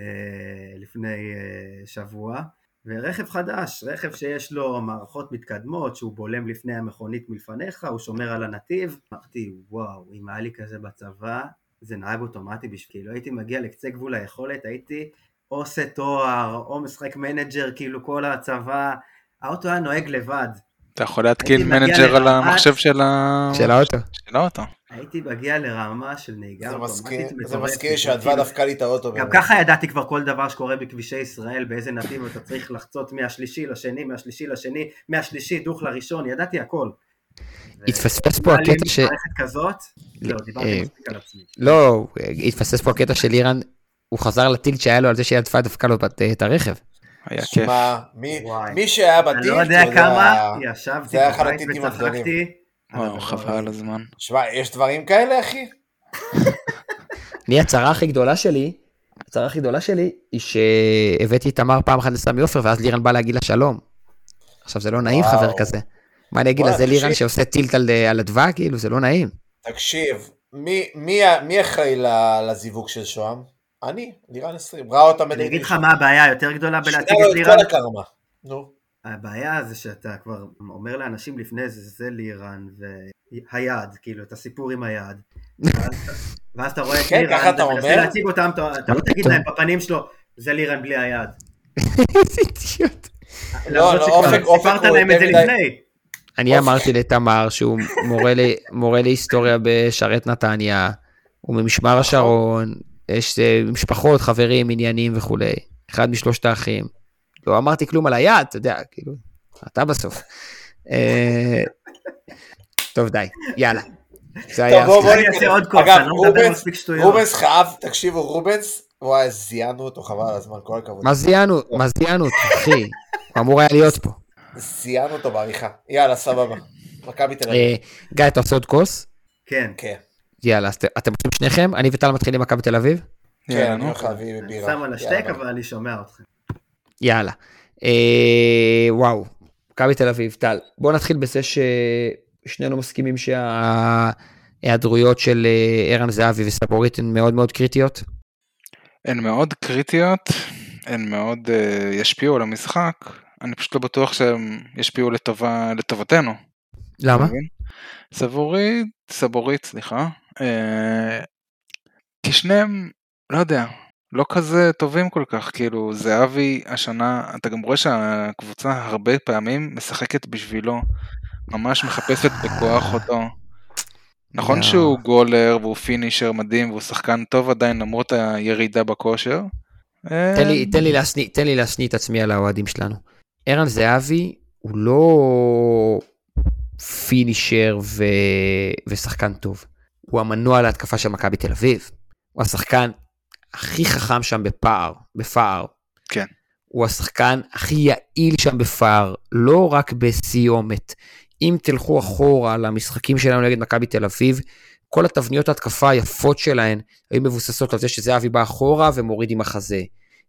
לפני אה, שבוע, ורכב חדש, רכב שיש לו מערכות מתקדמות, שהוא בולם לפני המכונית מלפניך, הוא שומר על הנתיב. אמרתי, וואו, אם היה לי כזה בצבא, זה נהג אוטומטי בשבילי. לא הייתי מגיע לקצה גבול היכולת, הייתי או עושה תואר, או משחק manager, כאילו כל הצבא, האוטו היה נוהג לבד. אתה יכול להתקין manager על המחשב של ה- של האוטו. של האוטו. הייתי מגיע לרמה של נהיגה זה אוטומטית מזכיר- זה מזכיר שאדווה כאילו, דפקה לי את האוטו. גם. ככה ידעתי כבר כל דבר שקורה בכבישי ישראל, באיזה נתיב אתה צריך לחצות מהשלישי לשני, מהשלישי לשני, מהשלישי דוך לראשון, ידעתי הכל. התפספס פה הקטע ש... זהו, אה, דיברתי מספיק על עצמי. לא, התפספס פה הקטע של איראן, הוא חזר לטילט שהיה לו על זה שהיא עדפה דפקה לו את הרכב. היה כיף. שמע, מי-. מי שהיה אני בטיקט, לא יודע כמה ישבתי זה היה אחד בבית. וצחקתי. וואו, הדבר חבל על הזה. הזמן. שמע, יש דברים כאלה, אחי? אני הצרה הכי גדולה שלי, הצרה הכי גדולה שלי היא שהבאתי את תמר פעם אחת לסמי עופר ואז לירן בא להגיד לה שלום. עכשיו זה לא נעים וואו. חבר כזה. מה אני אגיד לה זה לירן. שעושה טילט על על אדווה כאילו זה לא נעים. תקשיב, מי- מי ה- מי אחראי לזיווג של שוהם? אני, לירן 20. ראה אותה אני אגיד לך מה הבעיה היותר גדולה בלהציג שנייה את לו את לירן. כל הקרמה. נו. הבעיה זה שאתה כבר אומר לאנשים לפני זה, זה לירן והיד, כאילו, את הסיפור עם היד. ואז- אתה רואה את כן, לירן, אתה אומר? להציג אותם, אתה לא תגיד להם בפנים שלו, זה לירן בלי היד. איזה אידיוט. לא, למרות לא, שכבר אופק- אופק סיפרת להם את זה מדי- לפני. אני אמרתי לתמר שהוא מורה להיסטוריה בשרת נתניה, הוא ממשמר השרון, יש אה, משפחות, חברים, עניינים וכולי. אחד משלושת האחים. לא אמרתי כלום על היד, אתה יודע, כאילו, אתה בסוף. אה, טוב, די, יאללה. זה היה... טוב, בוא- בוא אני אעשה נתקדם. עוד קורס, אגב, אני לא מדבר רובנס- מספיק שטויות. רובנס חייב, תקשיבו, רובנס, וואי, זיינו אותו, חבל על הזמן, כל הכבוד. מה זיינו? מה זיינו אותו, אחי? הוא אמור היה להיות פה. זיינו אותו בעריכה. יאללה, סבבה. מכבי תל אביב. אה, גיא, אתה עושה עוד כוס? כן, כן, יאללה, אז אתם רוצים שניכם? אני וטל מתחילים עם מכבי תל אביב? כן, יאללה, אני. הולך להביא אני בירה. שם על השטק. אבל אני שומע אתכם. יאללה. אה, וואו, מכבי תל אביב, טל. בוא נתחיל בזה ששנינו מסכימים שההיעדרויות של אה, ערן זהבי וסבורית הן מאוד מאוד קריטיות. הן מאוד קריטיות, הן מאוד uh, ישפיעו על המשחק, אני פשוט לא בטוח שהן ישפיעו לטובה, לטובתנו. למה? סבורית, סבורית, סליחה. אה, כי שניהם, לא יודע, לא כזה טובים כל כך, כאילו זהבי השנה, אתה גם רואה שהקבוצה הרבה פעמים משחקת בשבילו, ממש מחפשת בכוח אותו. נכון לא. שהוא גולר והוא פינישר מדהים והוא שחקן טוב עדיין למרות הירידה בכושר. אה, תן לי, תן לי להשניא, תן לי להשניא את עצמי על האוהדים שלנו. ערן זהבי הוא לא פינישר ו... ושחקן טוב. הוא המנוע להתקפה של מכבי תל אביב. הוא השחקן הכי חכם שם בפער, בפער. כן. הוא השחקן הכי יעיל שם בפער, לא רק בסיומת. אם תלכו אחורה למשחקים שלנו נגד מכבי תל אביב, כל התבניות ההתקפה היפות שלהן היו מבוססות על זה שזהבי בא אחורה ומוריד עם החזה.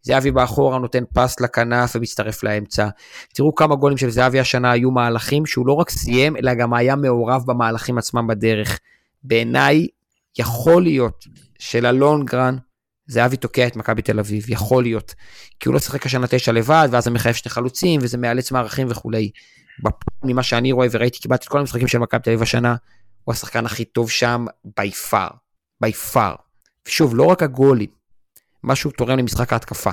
זהבי בא אחורה, נותן פס לכנף ומצטרף לאמצע. תראו כמה גולים של זהבי השנה היו מהלכים שהוא לא רק סיים, אלא גם היה מעורב במהלכים עצמם בדרך. בעיניי, יכול להיות שללונגרן, זהבי תוקע את מכבי תל אביב, יכול להיות. כי הוא לא שיחק השנה תשע לבד, ואז זה מחייב שני חלוצים, וזה מאלץ מערכים וכולי. ממה שאני רואה וראיתי כמעט את כל המשחקים של מכבי תל אביב השנה, הוא השחקן הכי טוב שם בי פאר. בי פאר. ושוב, לא רק הגולים, מה שהוא תורם למשחק ההתקפה.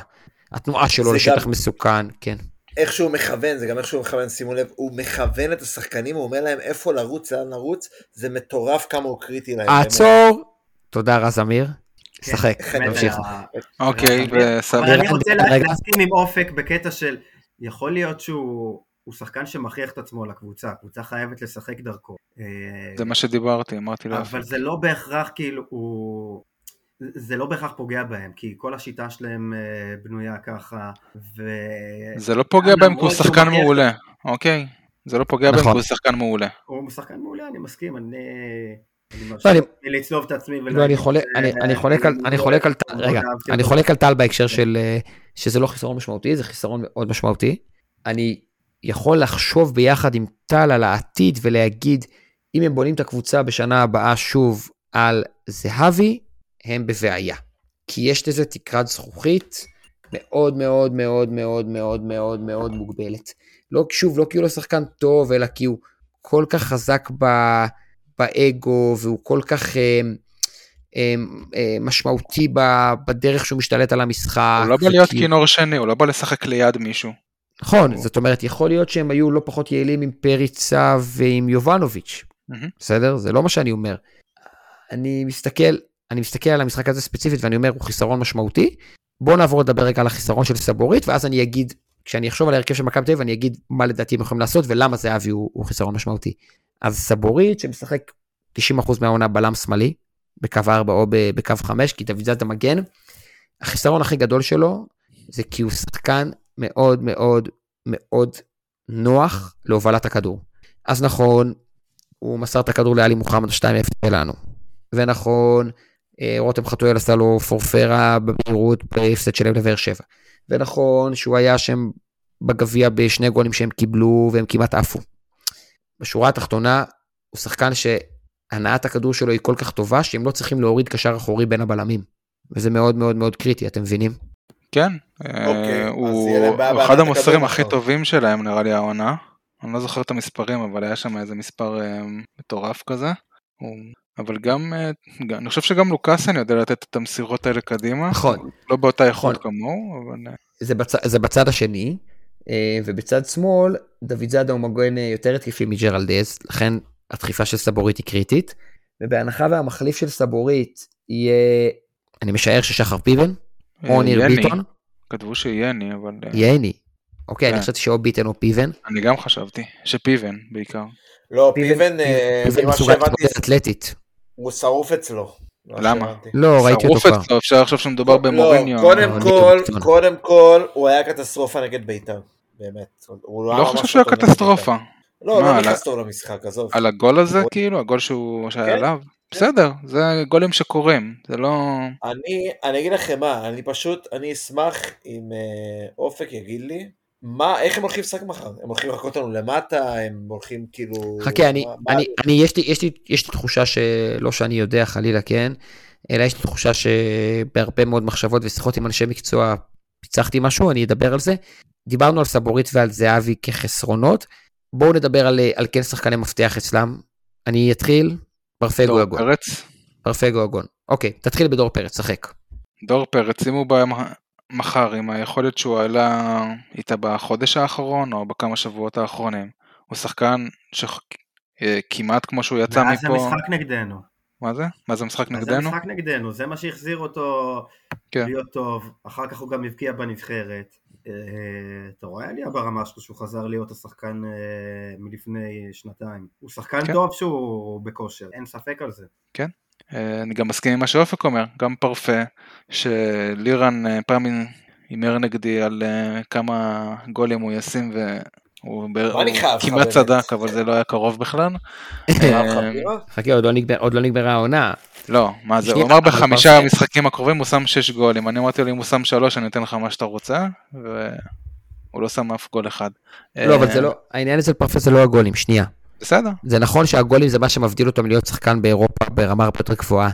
התנועה שלו לשטח גם- מסוכן, כן. איך שהוא מכוון, זה גם איך שהוא מכוון, שימו לב, הוא מכוון את השחקנים, הוא אומר להם איפה לרוץ, לאן לרוץ, זה מטורף כמה הוא קריטי להם. עצור! תודה רז אמיר. כן, שחק, תמשיך. אוקיי, אבל וסבבה. אני רוצה. להסכים עם אופק בקטע של, יכול להיות שהוא הוא שחקן שמכריח את עצמו לקבוצה, הקבוצה חייבת לשחק דרכו. זה מה שדיברתי, אמרתי לו. אבל זה לא בהכרח כאילו, הוא... זה לא בהכרח פוגע בהם, כי כל השיטה שלהם אה, בנויה ככה, ו... זה לא פוגע בהם כי הוא שחקן מכריח- מעולה, אוקיי? זה לא פוגע בהם כי נכון. הוא שחקן מעולה. הוא שחקן מעולה, אני מסכים, אני... אני לא, לצלוב את עצמי לא, אני חולק, אני, אני חולק על, אני חולק על, טל- רגע, אני חולק על טל בהקשר של, אה, שזה לא חיסרון משמעותי, זה חיסרון מאוד משמעותי. אני יכול לחשוב ביחד עם טל על העתיד ולהגיד, אם הם בונים את הקבוצה בשנה הבאה שוב על זהבי, הם בבעיה. כי יש לזה תקרת זכוכית מאוד מאוד מאוד מאוד מאוד מאוד מאוד מוגבלת. לא, שוב, לא כי הוא לא שחקן טוב, אלא כי הוא כל כך חזק ב, באגו, והוא כל כך... אה, אה, אה, משמעותי ב- בדרך שהוא משתלט על המשחק. הוא לא בא להיות וכי- כינור שני, הוא לא בא לשחק ליד מישהו. נכון, זאת אומרת, יכול להיות שהם היו לא פחות יעילים עם פריצה ועם יובנוביץ', מהמם. בסדר? זה לא מה שאני אומר. אני מסתכל, אני מסתכל על המשחק הזה ספציפית ואני אומר, הוא חיסרון משמעותי. בואו נעבור לדבר רגע על החיסרון של סבורית, ואז אני אגיד, כשאני אחשוב על ההרכב של מכבי תל אביב, אני אגיד מה לדעתי הם יכולים לעשות ולמה זהבי הוא, הוא חיסרון משמעותי. אז סבורית, שמשחק 90% מהעונה בלם שמאלי, בקו 4 או בקו 5, כי דוד זאדה מגן, החיסרון הכי גדול שלו זה כי הוא שחקן מאוד מאוד מאוד נוח להובלת הכדור. אז נכון, הוא מסר את הכדור לאלי מוחמד 2-0 שלנו. ונכון, רותם חתואל עשה לו פורפרה במהירות בהפסד שלהם לבאר שבע. ונכון שהוא היה שם בגביע בשני גולים שהם קיבלו והם כמעט עפו. בשורה התחתונה, הוא שחקן שהנעת הכדור שלו היא כל כך טובה שהם לא צריכים להוריד קשר אחורי בין הבלמים. וזה מאוד מאוד מאוד קריטי, אתם מבינים? כן, אוקיי, אה, אז הוא אחד המוסרים הכי. טובים שלהם נראה לי העונה. אני לא זוכר את המספרים אבל היה שם איזה מספר אה, מטורף כזה. הוא- אבל גם, אה, אני חושב שגם לוקאסן יודע לתת את המסירות האלה קדימה. נכון. לא באותה איכות נכון. כמוהו, אבל אה, זה, בצ... זה בצד השני, אה, ובצד שמאל, דוד זאדה הוא מגן יותר התקפי מג'רלדז, לכן הדחיפה של סבורית היא קריטית. ובהנחה והמחליף של סבורית יהיה, אני משער ששחר פיבן, או אה, ניר ביטון, כתבו שיאני, אבל יני. אוקיי, אני כן. חשבתי שאו ביטן או פיבן. אני גם חשבתי שפיבן בעיקר. לא, פיבן, פיבן ממה מסוגל שהבנתי, להתמודד אתלטית. הוא שרוף אצלו. למה? לא, ראיתי אותו שרוף כבר. אצלו, אפשר לחשוב שמדובר במוריניו. לא, קודם אבל כל. קודם כל, הוא היה קטסטרופה נגד בית"ר. באמת. לא היה חושב שהוא היה קטסטרופה. בית"ר. לא, מה, לא על נכנס טוב למשחק, עזוב. על הגול הזה כאילו, הגול שהוא שהיה כן. עליו? בסדר, זה גולים שקורים, זה לא... אני, אני אגיד לכם מה, אני פשוט, אני אשמח אם אה, אופק יגיד לי, מה, איך הם הולכים לשחק מחר? הם הולכים לחכות לנו למטה, הם הולכים כאילו... חכה, אני, מה- מה- אני, אני, יש לי, יש לי, יש לי תחושה שלא שאני יודע חלילה כן, אלא יש לי תחושה שבהרבה מאוד מחשבות ושיחות עם אנשי מקצוע פיצחתי משהו, אני אדבר על זה. דיברנו על סבורית ועל זהבי כחסרונות, בואו נדבר על, על כן שחקני מפתח אצלם. אני אתחיל, פרפגו דור אגון. פרץ? פרפגו אגון. אוקיי, תתחיל בדור פרץ, שחק. דור פרץ, אם הוא בא מחר עם היכולת שהוא עלה איתה בחודש האחרון או בכמה שבועות האחרונים, הוא שחקן שכמעט כמו שהוא יצא ואז זה מפה... משחק נגדנו. מה זה? מה זה משחק אז זה נגדנו? משחק נגדנו, זה מה שהחזיר אותו כן. להיות טוב, אחר כך הוא גם הבקיע בנבחרת. אה, אתה רואה עלייה ברמה שלו שהוא חזר להיות השחקן אה, מלפני שנתיים. הוא שחקן כן. טוב שהוא בכושר, אין ספק על זה. אה, אני גם מסכים עם מה שאופק אומר, גם פרפה, שלירן אה, פעם הימר נגדי על אה, כמה גולים הוא ישים והוא כמעט? צדק, אבל זה לא היה קרוב בכלל. אה? חכה, עוד לא, עוד לא נגמרה העונה. לא, מה זה, הוא אמר בחמישה המשחקים הקרובים הוא שם שש גולים, אני אמרתי לו אם הוא שם שלוש אני אתן לך מה שאתה רוצה, והוא לא שם אף גול אחד. לא, אבל אה, זה לא, העניין אצל פרפה זה לא הגולים, שנייה. בסדר, זה נכון שהגולים זה מה שמבדיל אותם להיות שחקן באירופה ברמה הרבה יותר גבוהה.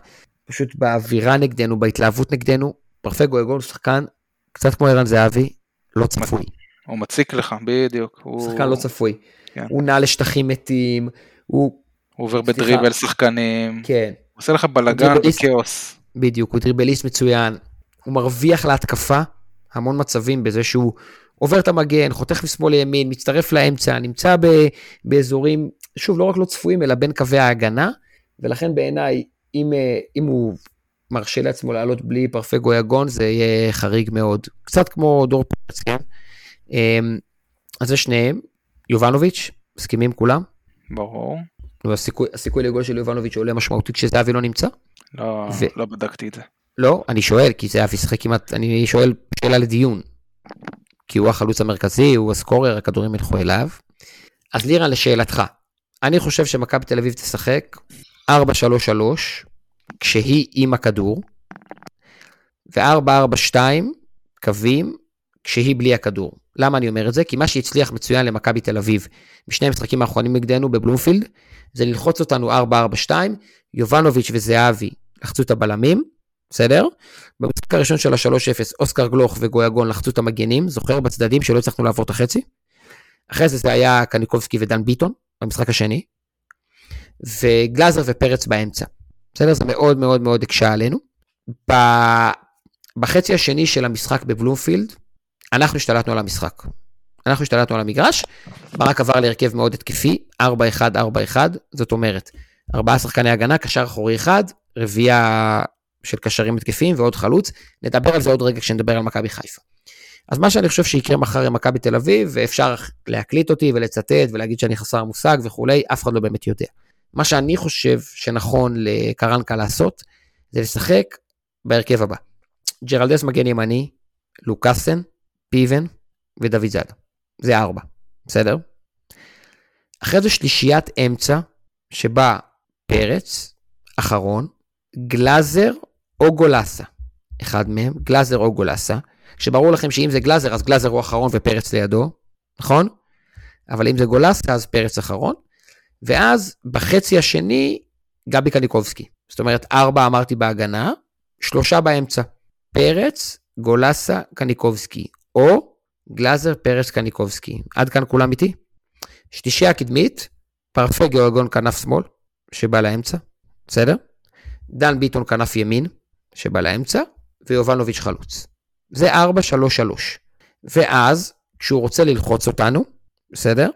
פשוט באווירה נגדנו, בהתלהבות נגדנו, פרפגו אגון הוא שחקן קצת כמו ערן זהבי, לא צפוי. הוא מציק לך, בדיוק. הוא שחקן לא צפוי. כן. הוא נע לשטחים מתים, הוא, הוא עובר. בדריבל שחקנים, כן, הוא עושה לך בלאגן. וכאוס. בדיוק, הוא דריבליסט מצוין, הוא מרוויח להתקפה המון מצבים בזה שהוא עובר את המגן, חותך משמאל לימין, מצטרף לאמצע, נמצא ב, באזורים, שוב, לא רק לא צפויים, אלא בין קווי ההגנה, ולכן בעיניי, אם, אה, אם הוא מרשה לעצמו לעלות בלי פרפגו יגון, זה יהיה חריג מאוד. קצת כמו דור פרץ, כן? אמ, אז זה שניהם, יובנוביץ', מסכימים כולם? ברור. הסיכוי, הסיכוי לגול של יובנוביץ' עולה משמעותית כשזהבי לא נמצא? לא, ו- לא בדקתי את זה. לא, אני שואל, כי זהבי שיחק כמעט, אני שואל שאלה לדיון. כי הוא החלוץ המרכזי, הוא הסקורר, הכדורים ילכו אליו. אז לירן, לשאלתך, אני חושב שמכבי תל אביב תשחק 4-3-3, כשהיא עם הכדור, ו-4-4-2 קווים, כשהיא בלי הכדור. למה אני אומר את זה? כי מה שהצליח מצוין למכבי תל אביב בשני המשחקים האחרונים נגדנו בבלומפילד, זה ללחוץ אותנו 4-4-2, יובנוביץ' וזהבי לחצו את הבלמים, בסדר? במשחק הראשון של ה-3-0, אוסקר גלוך וגויגון לחצו את המגנים, זוכר בצדדים שלא הצלחנו לעבור את החצי? אחרי זה זה היה קניקובסקי ודן ביטון, במשחק השני, וגלאזר ופרץ באמצע, בסדר? זה מאוד מאוד מאוד הקשה עלינו. ב- בחצי השני של המשחק בבלומפילד, אנחנו השתלטנו על המשחק. אנחנו השתלטנו על המגרש, ברק עבר להרכב מאוד התקפי, 4-1-4-1, זאת אומרת, ארבעה שחקני הגנה, קשר אחורי אחד, רביעייה של קשרים התקפיים ועוד חלוץ, נדבר על זה עוד רגע כשנדבר על מכבי חיפה. אז מה שאני חושב שיקרה מחר עם מכבי תל אביב, ואפשר להקליט אותי ולצטט ולהגיד שאני חסר מושג וכולי, אף אחד לא באמת יודע. מה שאני חושב שנכון לקרנקה לעשות, זה לשחק בהרכב הבא. ג'רלדס מגן ימני, לוקאסן, פיבן ודוד זאדה. זה ארבע, בסדר? אחרי זה שלישיית אמצע, שבה פרץ, אחרון, גלאזר או גולסה. אחד מהם, גלאזר או גולסה, שברור לכם שאם זה גלאזר, אז גלאזר הוא אחרון ופרץ לידו, נכון? אבל אם זה גולסה, אז פרץ אחרון. ואז בחצי השני, גבי קניקובסקי. זאת אומרת, ארבע אמרתי בהגנה, שלושה באמצע. פרץ, גולסה, קניקובסקי. או גלאזר, פרץ, קניקובסקי. עד כאן כולם איתי? שלישייה קדמית, פרפה גיאוגון כנף שמאל, שבא לאמצע, בסדר? דן ביטון כנף ימין, שבא לאמצע, ויובנוביץ' חלוץ. זה 4-3-3. ואז, כשהוא רוצה ללחוץ אותנו, בסדר?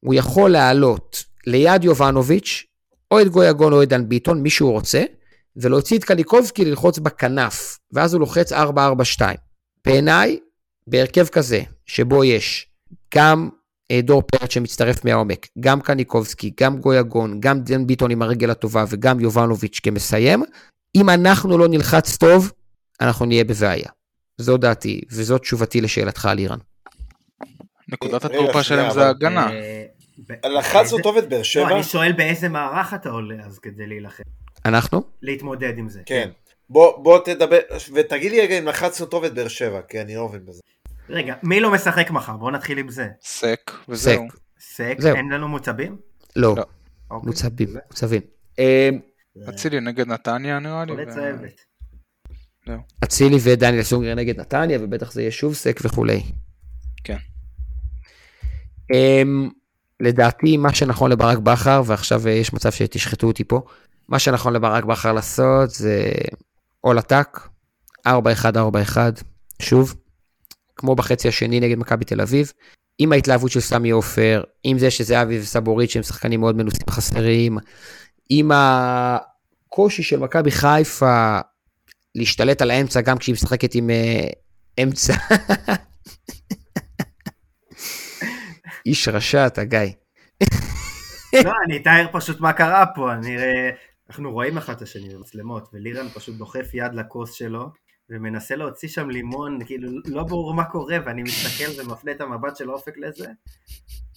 הוא יכול לעלות ליד יובנוביץ', או את גויגון או את דן ביטון, מי שהוא רוצה, ולהוציא את קניקובסקי ללחוץ בכנף, ואז הוא לוחץ 4-4-2. בעיניי, בהרכב כזה, שבו יש גם אה, דור פרץ שמצטרף מהעומק, גם קניקובסקי, גם גויגון, גם דן ביטון עם הרגל הטובה וגם יובנוביץ' כמסיים, אם אנחנו לא נלחץ טוב, אנחנו נהיה בבעיה. זו דעתי, וזו תשובתי לשאלתך על איראן. נקודת רגע, התורפה שלהם זה הגנה. אה, ב- לחצנו באיזה- טוב את באר לא, שבע? אני שואל באיזה מערך אתה עולה אז כדי להילחם, אנחנו? להתמודד עם זה. כן. בוא, בוא תדבר, ותגיד לי רגע אם לחצנו טוב את באר שבע, כי אני לא מבין בזה. רגע, מי לא משחק מחר? בואו נתחיל עם זה. סק, וזהו. סק. אין לנו מוצבים? לא, לא. אוקיי. מוצבים, מוצבים. אצילי נגד נתניה נראה לי. חולה ו- צהבת. אצילי ודניאל סונגר נגד נתניה, ובטח זה יהיה שוב סק וכולי. כן. Um, לדעתי, מה שנכון לברק בכר, ועכשיו אה, יש מצב שתשחטו אותי פה, מה שנכון לברק בכר לעשות זה all attack, 4-1-4-1, שוב, כמו בחצי השני נגד מכבי תל אביב, עם ההתלהבות של סמי עופר, עם זה שזהבי וסבורית שהם שחקנים מאוד מנוסים חסרים, עם הקושי של מכבי חיפה להשתלט על האמצע גם כשהיא משחקת עם uh, אמצע. (laughs) איש רשע אתה גיא. לא, אני אתאר פשוט מה קרה פה, אני... אה, אנחנו רואים אחד את השני במצלמות, ולירן פשוט דוחף יד לכוס שלו, ומנסה להוציא שם לימון, כאילו לא ברור מה קורה, ואני מסתכל ומפנה את המבט של אופק לזה,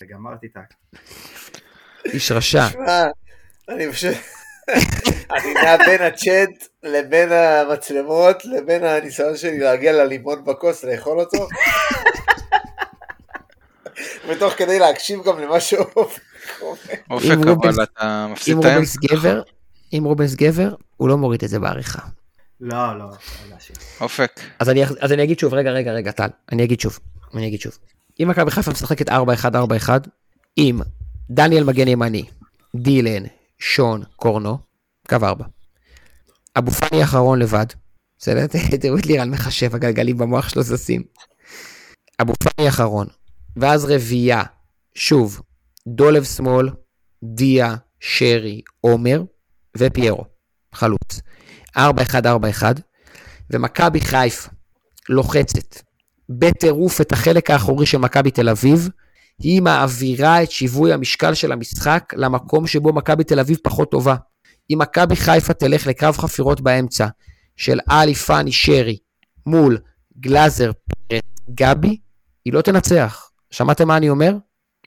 וגמרתי את ה... איש רשע. אני פשוט... אני נע בין הצ'אט לבין המצלמות לבין הניסיון שלי להגיע ללימון בכוס לאכול אותו. ותוך כדי להקשיב גם למה שאופק אומר. אופק, אם רובנס- אבל אתה מפסיד אם את האמצע. גבר, אם רובנס גבר, הוא לא מוריד את זה בעריכה. לא, לא, לא. אופק. אז אני, אז אני אגיד שוב, רגע, רגע, רגע, טל, אני אגיד שוב, אני אגיד שוב. אם מכבי חיפה משחקת 4-1-4-1, עם דניאל מגן ימני, דילן, שון, קורנו, קו 4. אבו פאני אחרון לבד, בסדר? (laughs) תראו את לירן מחשב, הגלגלים במוח שלו זזים. אבו פאני אחרון, ואז רביעייה, שוב, דולב שמאל, דיה, שרי, עומר ופיירו, חלוץ. 4-1-4-1, ומכבי חיפה לוחצת בטירוף את החלק האחורי של מכבי תל אביב, היא מעבירה את שיווי המשקל של המשחק למקום שבו מכבי תל אביב פחות טובה. אם מכבי חיפה תלך לקרב חפירות באמצע של עלי פאני שרי מול גלאזר פרץ גבי, היא לא תנצח. שמעתם מה אני אומר?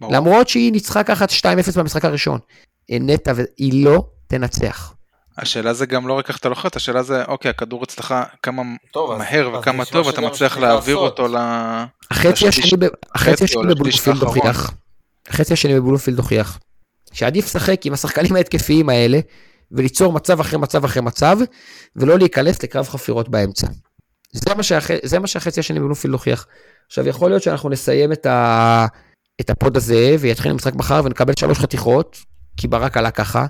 ברור. למרות שהיא ניצחה ככה 2-0 במשחק הראשון. נטע, היא לא תנצח. השאלה זה גם לא רק איך אתה לוחץ, השאלה זה, אוקיי, הכדור אצלך כמה טוב, אז- מהר אז וכמה נשמע טוב, אתה מצליח להעביר לעשות. אותו ל... החצי לשליש- השני, בבלומפילד. הוכיח, החצי השני בבלומפילד הוכיח, שעדיף לשחק עם השחקנים ההתקפיים האלה, וליצור מצב אחרי מצב אחרי מצב, ולא להיכנס לקרב חפירות באמצע. זה מה, שהח... זה מה שהחצי השני בבלומפילד הוכיח. עכשיו, יכול להיות שאנחנו נסיים את, ה... את ה pod הזה, ויתחיל המשחק מחר ונקבל שלוש חתיכות, כי ברק עלה ככה,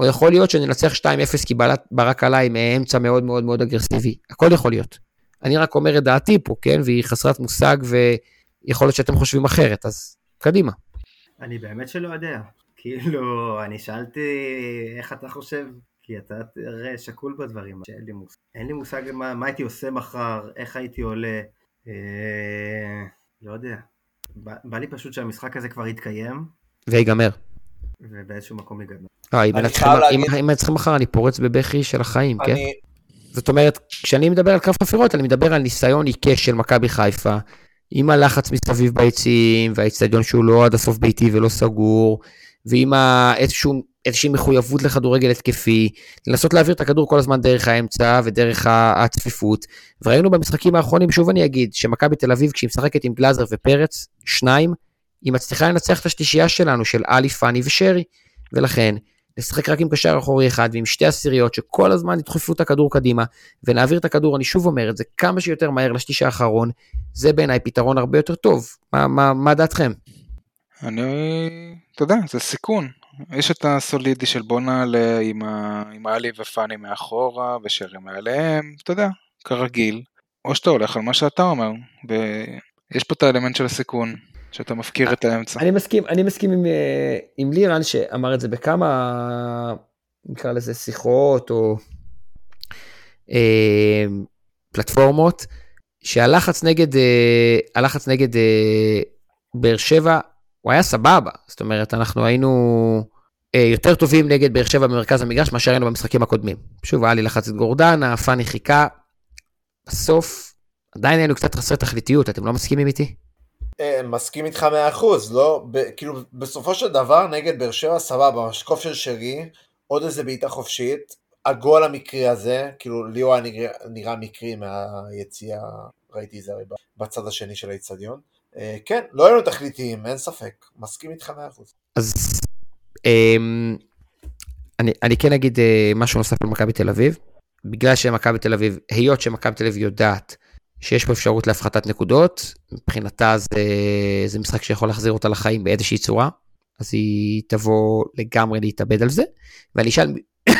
או יכול להיות שננצח 2-0 כי ברק עלה עם אה, אמצע מאוד מאוד מאוד אגרסיבי. הכל יכול להיות. אני רק אומר את דעתי פה, כן? והיא חסרת מושג ויכול להיות שאתם חושבים אחרת, אז קדימה. אני באמת שלא יודע. (laughs) כאילו, אני שאלתי איך אתה חושב, כי אתה תראה שקול בדברים, שאין לי מושג. אין לי מושג מה, מה הייתי עושה מחר, איך הייתי עולה. אה, לא יודע. בא, בא לי פשוט שהמשחק הזה כבר יתקיים, ויגמר. ובאיזשהו מקום ייגמר. אה, אם מנצחים- מחר אני פורץ בבכי של החיים, כן? אני, זאת אומרת, כשאני מדבר על קו חפירות, אני מדבר על ניסיון עיקש של מכבי חיפה, עם הלחץ מסביב ביציעים, והאיצטדיון שהוא לא עד הסוף ביתי ולא סגור, ועם איזשהו, איזושהי מחויבות לכדורגל התקפי, לנסות להעביר את הכדור כל הזמן דרך האמצע ודרך הצפיפות. וראינו במשחקים האחרונים, שוב אני אגיד, שמכבי תל אביב, כשהיא משחקת עם גלאזר ופרץ, שניים, היא מצליחה לנצח את השלישייה שלנו, של עלי, פאני ושרי, ולכן, נשחק רק עם קשר אחורי אחד ועם שתי עשיריות שכל הזמן ידחפו את הכדור קדימה ונעביר את הכדור, אני שוב אומר את זה, כמה שיותר מהר לשליש האחרון, זה בעיניי פתרון הרבה יותר טוב. מה, מה, מה דעתכם? אני, אתה יודע, זה סיכון. יש את הסולידי של בוא נעלה עם, ה... עם עלי ופאני מאחורה ושרי מעליהם, אתה יודע, כרגיל. או שאתה הולך על מה שאתה אומר, ויש פה את האלמנט של הסיכון, שאתה מפקיר את האמצע. אני מסכים, אני מסכים עם, אה, עם לירן שאמר את זה בכמה, נקרא לזה שיחות או אה, פלטפורמות, שהלחץ נגד, אה, נגד אה, באר שבע, הוא היה סבבה. זאת אומרת, אנחנו היינו אה, יותר טובים נגד באר שבע במרכז המגרש מאשר היינו במשחקים הקודמים. שוב, היה לי לחץ את גורדנה, פאני חיכה. בסוף, עדיין היינו קצת חסרי תכליתיות, אתם לא מסכימים איתי? אה, מסכים איתך מאה אחוז, לא? ב- כאילו, בסופו של דבר, נגד באר שבע, סבבה, משקוף של שרי, עוד איזה בעיטה חופשית, הגול המקרי הזה, כאילו, לי הוא היה נראה, נראה מקרי מהיציאה, ראיתי את זה הרי בצד השני של האיצטדיון. אה, כן, לא היינו תכליתיים, אין ספק, מסכים איתך מאה אחוז. אז אמ, אני, אני כן אגיד אה, משהו נוסף על מכבי תל אביב. בגלל שמכבי תל אביב, היות שמכבי תל אביב יודעת שיש פה אפשרות להפחתת נקודות, מבחינתה זה, זה משחק שיכול להחזיר אותה לחיים באיזושהי צורה, אז היא תבוא לגמרי להתאבד על זה. ואני אשאל, (coughs)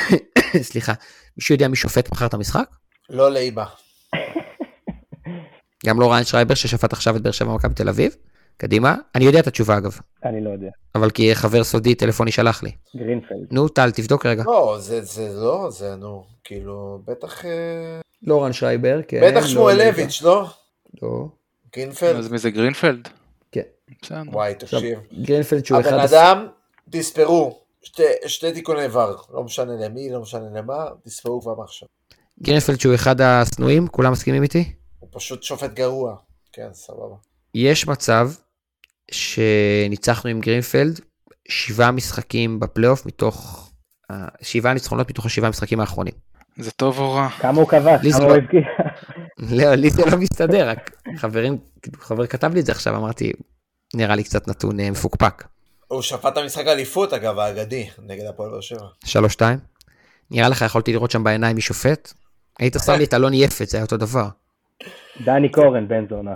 סליחה, מישהו יודע מי שופט מחר את המשחק? לא לאיבה. (laughs) גם לא ריין שרייבר ששפט עכשיו את באר שבע מכבי תל אביב? קדימה. אני יודע את התשובה אגב, אני לא יודע. אבל כי חבר סודי טלפוני שלח לי. גרינפלד. נו, טל, תבדוק רגע. לא, זה, זה לא, זה, נו, כאילו, בטח, לא רן שרייבר, כן. בטח שמואלביץ', לא? לא. גרינפלד? אז מי זה גרינפלד? כן. וואי, תקשיב. גרינפלד שהוא אחד... הבן אדם, תספרו, שתי, תיקוני VAR, לא משנה למי, לא משנה למה, תספרו כבר מעכשיו. גרינפלד שהוא אחד השנואים, כולם מסכימים איתי? הוא פשוט שופט גרוע. כן, סבבה. יש מצב שניצחנו עם גרינפלד שבעה משחקים בפלייאוף מתוך... שבעה ניצחונות מתוך השבעה המשחקים האחרונים. זה טוב או רע? כמה הוא כבש? לי זה כמה לא- הוא הבקיע? לא, לי זה לא מסתדר, רק חברים, חבר כתב לי את זה עכשיו, אמרתי, נראה לי קצת נתון אה, מפוקפק. הוא שפט את המשחק האליפות, אגב, האגדי, נגד הפועל באר שבע. שלוש שתיים. נראה לך יכולתי לראות שם בעיניים מי שופט? היית שם לי את אלון יפת, זה היה אותו דבר. דני קורן, בן זונה.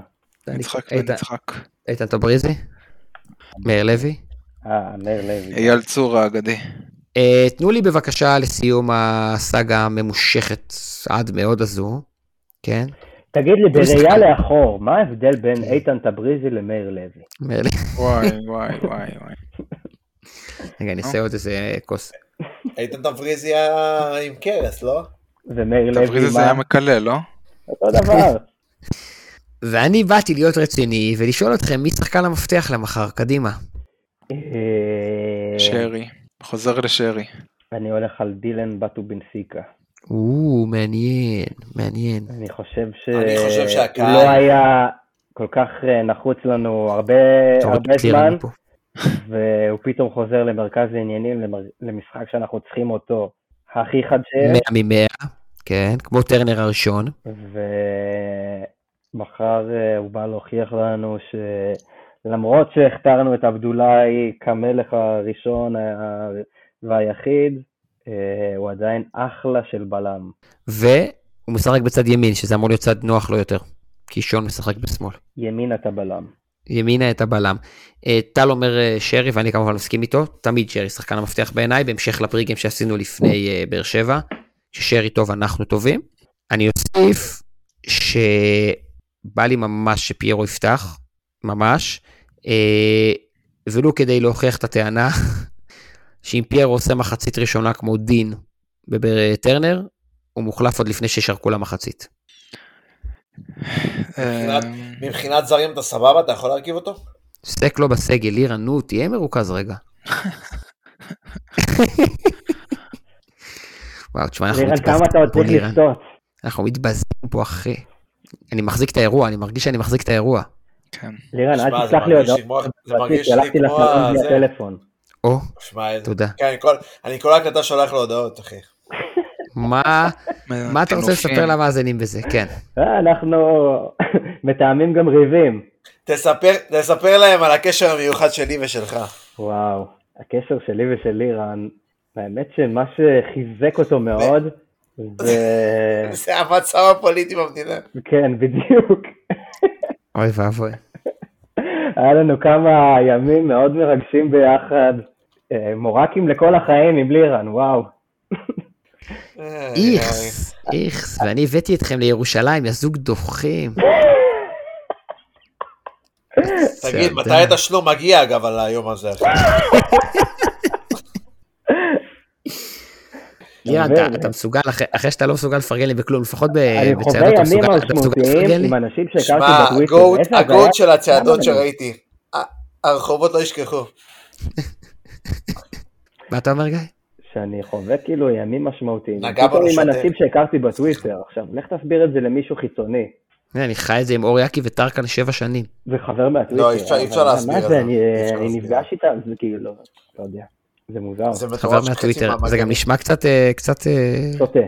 נצחק ונצחק. איתן טבריזי? מאיר לוי? אה, מאיר לוי. אייל צור האגדי. Uh, תנו לי בבקשה לסיום הסאגה הממושכת עד מאוד הזו, כן? תגיד לי. בראייה לאחור, מה ההבדל בין. איתן טבריזי למאיר לוי? מאיר לי- וואי וואי וואי וואי. רגע, אני אעשה עוד איזה כוס. איתן תבריזי היה עם קרס, לא? ומאיר לוי, תבריז הזה היה? מקלל, לא? אותו דבר. (laughs) ואני באתי להיות רציני ולשאול אתכם מי שחקן המפתח למחר, קדימה. אה, שרי. חוזר לשרי. אני הולך על דילן בטו בנסיקה. או, מעניין, מעניין. אני חושב ש... אני חושב שהקהל- לא היה כל כך אה, נחוץ לנו הרבה הרבה זמן. והוא פתאום חוזר למרכז העניינים, למר- למשחק שאנחנו צריכים אותו הכי חד שיש, 100 מ-100, כן, כמו טרנר הראשון. ומחר אה, הוא בא להוכיח לנו שלמרות שהכתרנו את עבדולאי כמלך הראשון והיחיד, אה, הוא עדיין אחלה של בלם. והוא משחק בצד ימין, שזה אמור להיות צד נוח לו יותר. כי שון משחק בשמאל. ימין אתה בלם. ימינה את הבלם. אה, טל אומר אה, שרי, ואני כמובן מסכים איתו, תמיד שרי שחקן המפתח בעיניי, בהמשך לפריגים שעשינו לפני באר שבע, ששרי טוב, אנחנו טובים. אני אוסיף שבא לי ממש שפיירו יפתח, ממש, ולו כדי להוכיח את הטענה (laughs) שאם פיירו עושה מחצית ראשונה כמו דין בטרנר, הוא מוחלף עוד לפני ששרקו למחצית. מבחינת- אה, מבחינת זרים אתה סבבה? אתה יכול להרכיב אותו? סק לו בסגל, לירה, נו, תהיה מרוכז רגע. וואו, תשמע, אנחנו כמה מתבזים אתה עוד פה, צריך. לשתות? אנחנו מתבזים פה, אחי. אני מחזיק את האירוע, אני מרגיש שאני מחזיק את האירוע. כן. לירן, אל זה תשלח לי הודעות. זה מרגיש לי שלחתי כמו. הטלפון. או, תודה. כן, אני כל- הקלטה שולח לו הודעות, אחי. מה מה אתה רוצה טינופים. לספר למאזינים בזה? כן. אה, אנחנו (laughs) מתאמים גם ריבים. תספר, תספר להם על הקשר המיוחד שלי ושלך. וואו, הקשר שלי ושל לירן, האמת שמה שחיזק אותו מאוד, זה... (laughs) זה המצב הפוליטי במדינה. כן, בדיוק. (laughs) אוי ואבוי. היה לנו כמה ימים מאוד מרגשים ביחד. אה, מורקים לכל החיים עם לירן, וואו. איכס, איכס, ואני הבאתי אתכם לירושלים, יא זוג דוחים. תגיד. מתי התשלום מגיע אגב על היום הזה? (laughs) מבין? אתה- אתה מסוגל, אחרי- אחרי שאתה לא מסוגל לפרגן לי בכלום, לפחות ב- אני חווה בצעדות אתה ימים מסוגל אתה מסוגל לפרגן משמעותיים לי? עם אנשים שהכרתי שמע, בטוויטר. איזה הגוט. של הצעדות? שראיתי. הרחובות לא ישכחו. (laughs) מה אתה אומר, גיא? שאני חווה כאילו ימים משמעותיים. נגע בנו עם. אנשים שהכרתי בטוויטר. עכשיו, לך תסביר את זה למישהו חיצוני. אני חי את זה עם אור יאקי וטרקן שבע שנים. וחבר מהטוויטר. לא, אי אפשר- להסביר מה את זה, זה. אני. נפגש איתם, זה כאילו, לא יודע. זה מוזר. זה חבר מהטוויטר, זה גם נשמע קצת, אה, קצת אה, שותה.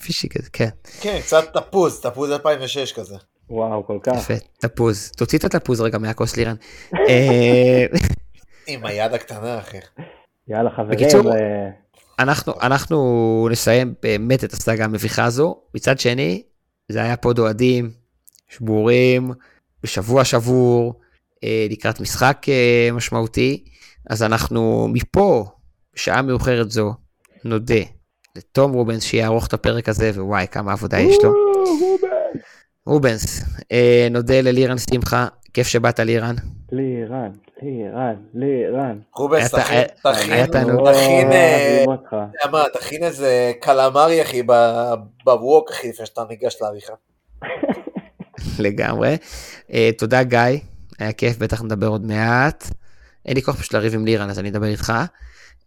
פישי כזה, כן. כן, קצת תפוז, תפוז 2006 כזה. וואו, כל כך. יפה, תפוז. תוציא את התפוז רגע מהכוס לירן. (laughs) אה, עם היד הקטנה, אחי. יאללה, חברים. בקיצור, אנחנו, אנחנו נסיים באמת את הסאגה המביכה הזו. מצד שני, זה היה pod אוהדים, שבורים, בשבוע שבור, לקראת משחק משמעותי. אז אנחנו מפה, בשעה מאוחרת זו, נודה לתום רובנס שיערוך את הפרק הזה, ווואי, כמה עבודה יש לו. רובנס, אה, נודה ללירן שמחה, כיף שבאת לירן. לירן, לירן, לירן. רובנס, תכין, היה- תכין, אה, תכין איזה קלמרי, אחי, ב- בווק, אחי, לפני שאתה ניגש לעריכה. (laughs) לגמרי. תודה גיא, היה כיף, בטח נדבר עוד מעט. אין לי כוח פשוט לריב עם לירן, אז אני אדבר איתך.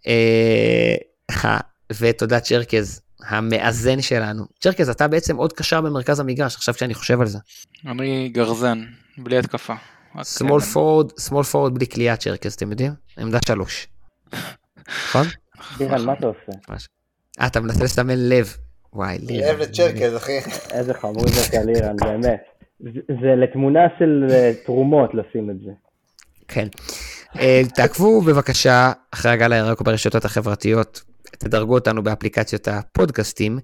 Uh, ותודה צ'רקז, המאזן שלנו. צ'רקז, אתה בעצם עוד קשר במרכז המגרש, עכשיו שאני חושב על זה. אני גרזן, בלי התקפה. קרן. forward, small forward בלי קליעה צ'רקז, אתם יודעים? עמדה שלוש. נכון? לירן, מה אתה עושה? אה, אתה מנסה לסמן לב. וואי, לירן. לב לצ'רקז, אחי. איזה חמוד אתה, לירן, באמת. זה- זה לתמונה של אה, תרומות לשים את זה. כן. תעקבו בבקשה אחרי הגל הירוק ברשתות החברתיות, תדרגו אותנו באפליקציות הפודקאסטים,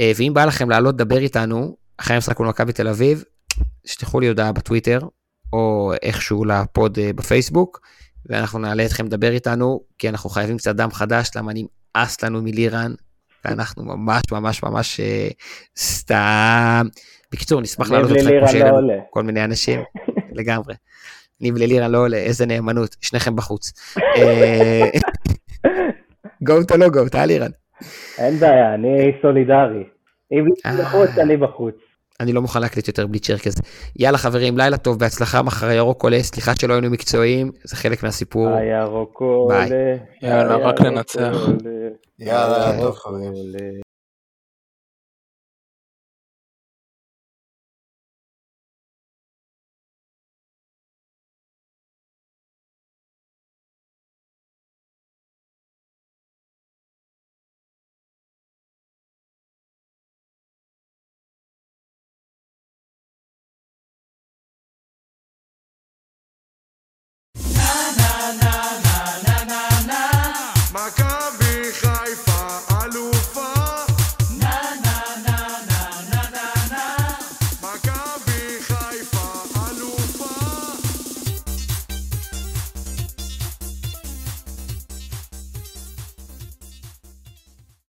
אה, ואם בא לכם לעלות לדבר איתנו, אחרי המשחק מול מכבי תל אביב, שלחו לי הודעה בטוויטר, או איכשהו לפוד אה, בפייסבוק, ואנחנו נעלה אתכם לדבר איתנו, כי אנחנו חייבים קצת דם חדש, למה נמאס לנו מלירן, ואנחנו ממש ממש ממש אה, סתם. בקיצור, נשמח לעלות אתכם לא. כל מיני אנשים, לגמרי. ניב ללירה לא עולה, איזה נאמנות, שניכם בחוץ. (laughs) גוט או לא גוט, אה לירן? אין בעיה, אני סולידרי. אם אה. בחוץ, אני בחוץ. אני לא מוכן להקליט יותר בלי צ'רקז. יאללה חברים, לילה טוב, בהצלחה, מחר הירוק עולה, סליחה שלא היינו מקצועיים, זה חלק מהסיפור. הירוק עולה. יאללה, רק לנצח. יאללה, טוב, חברים.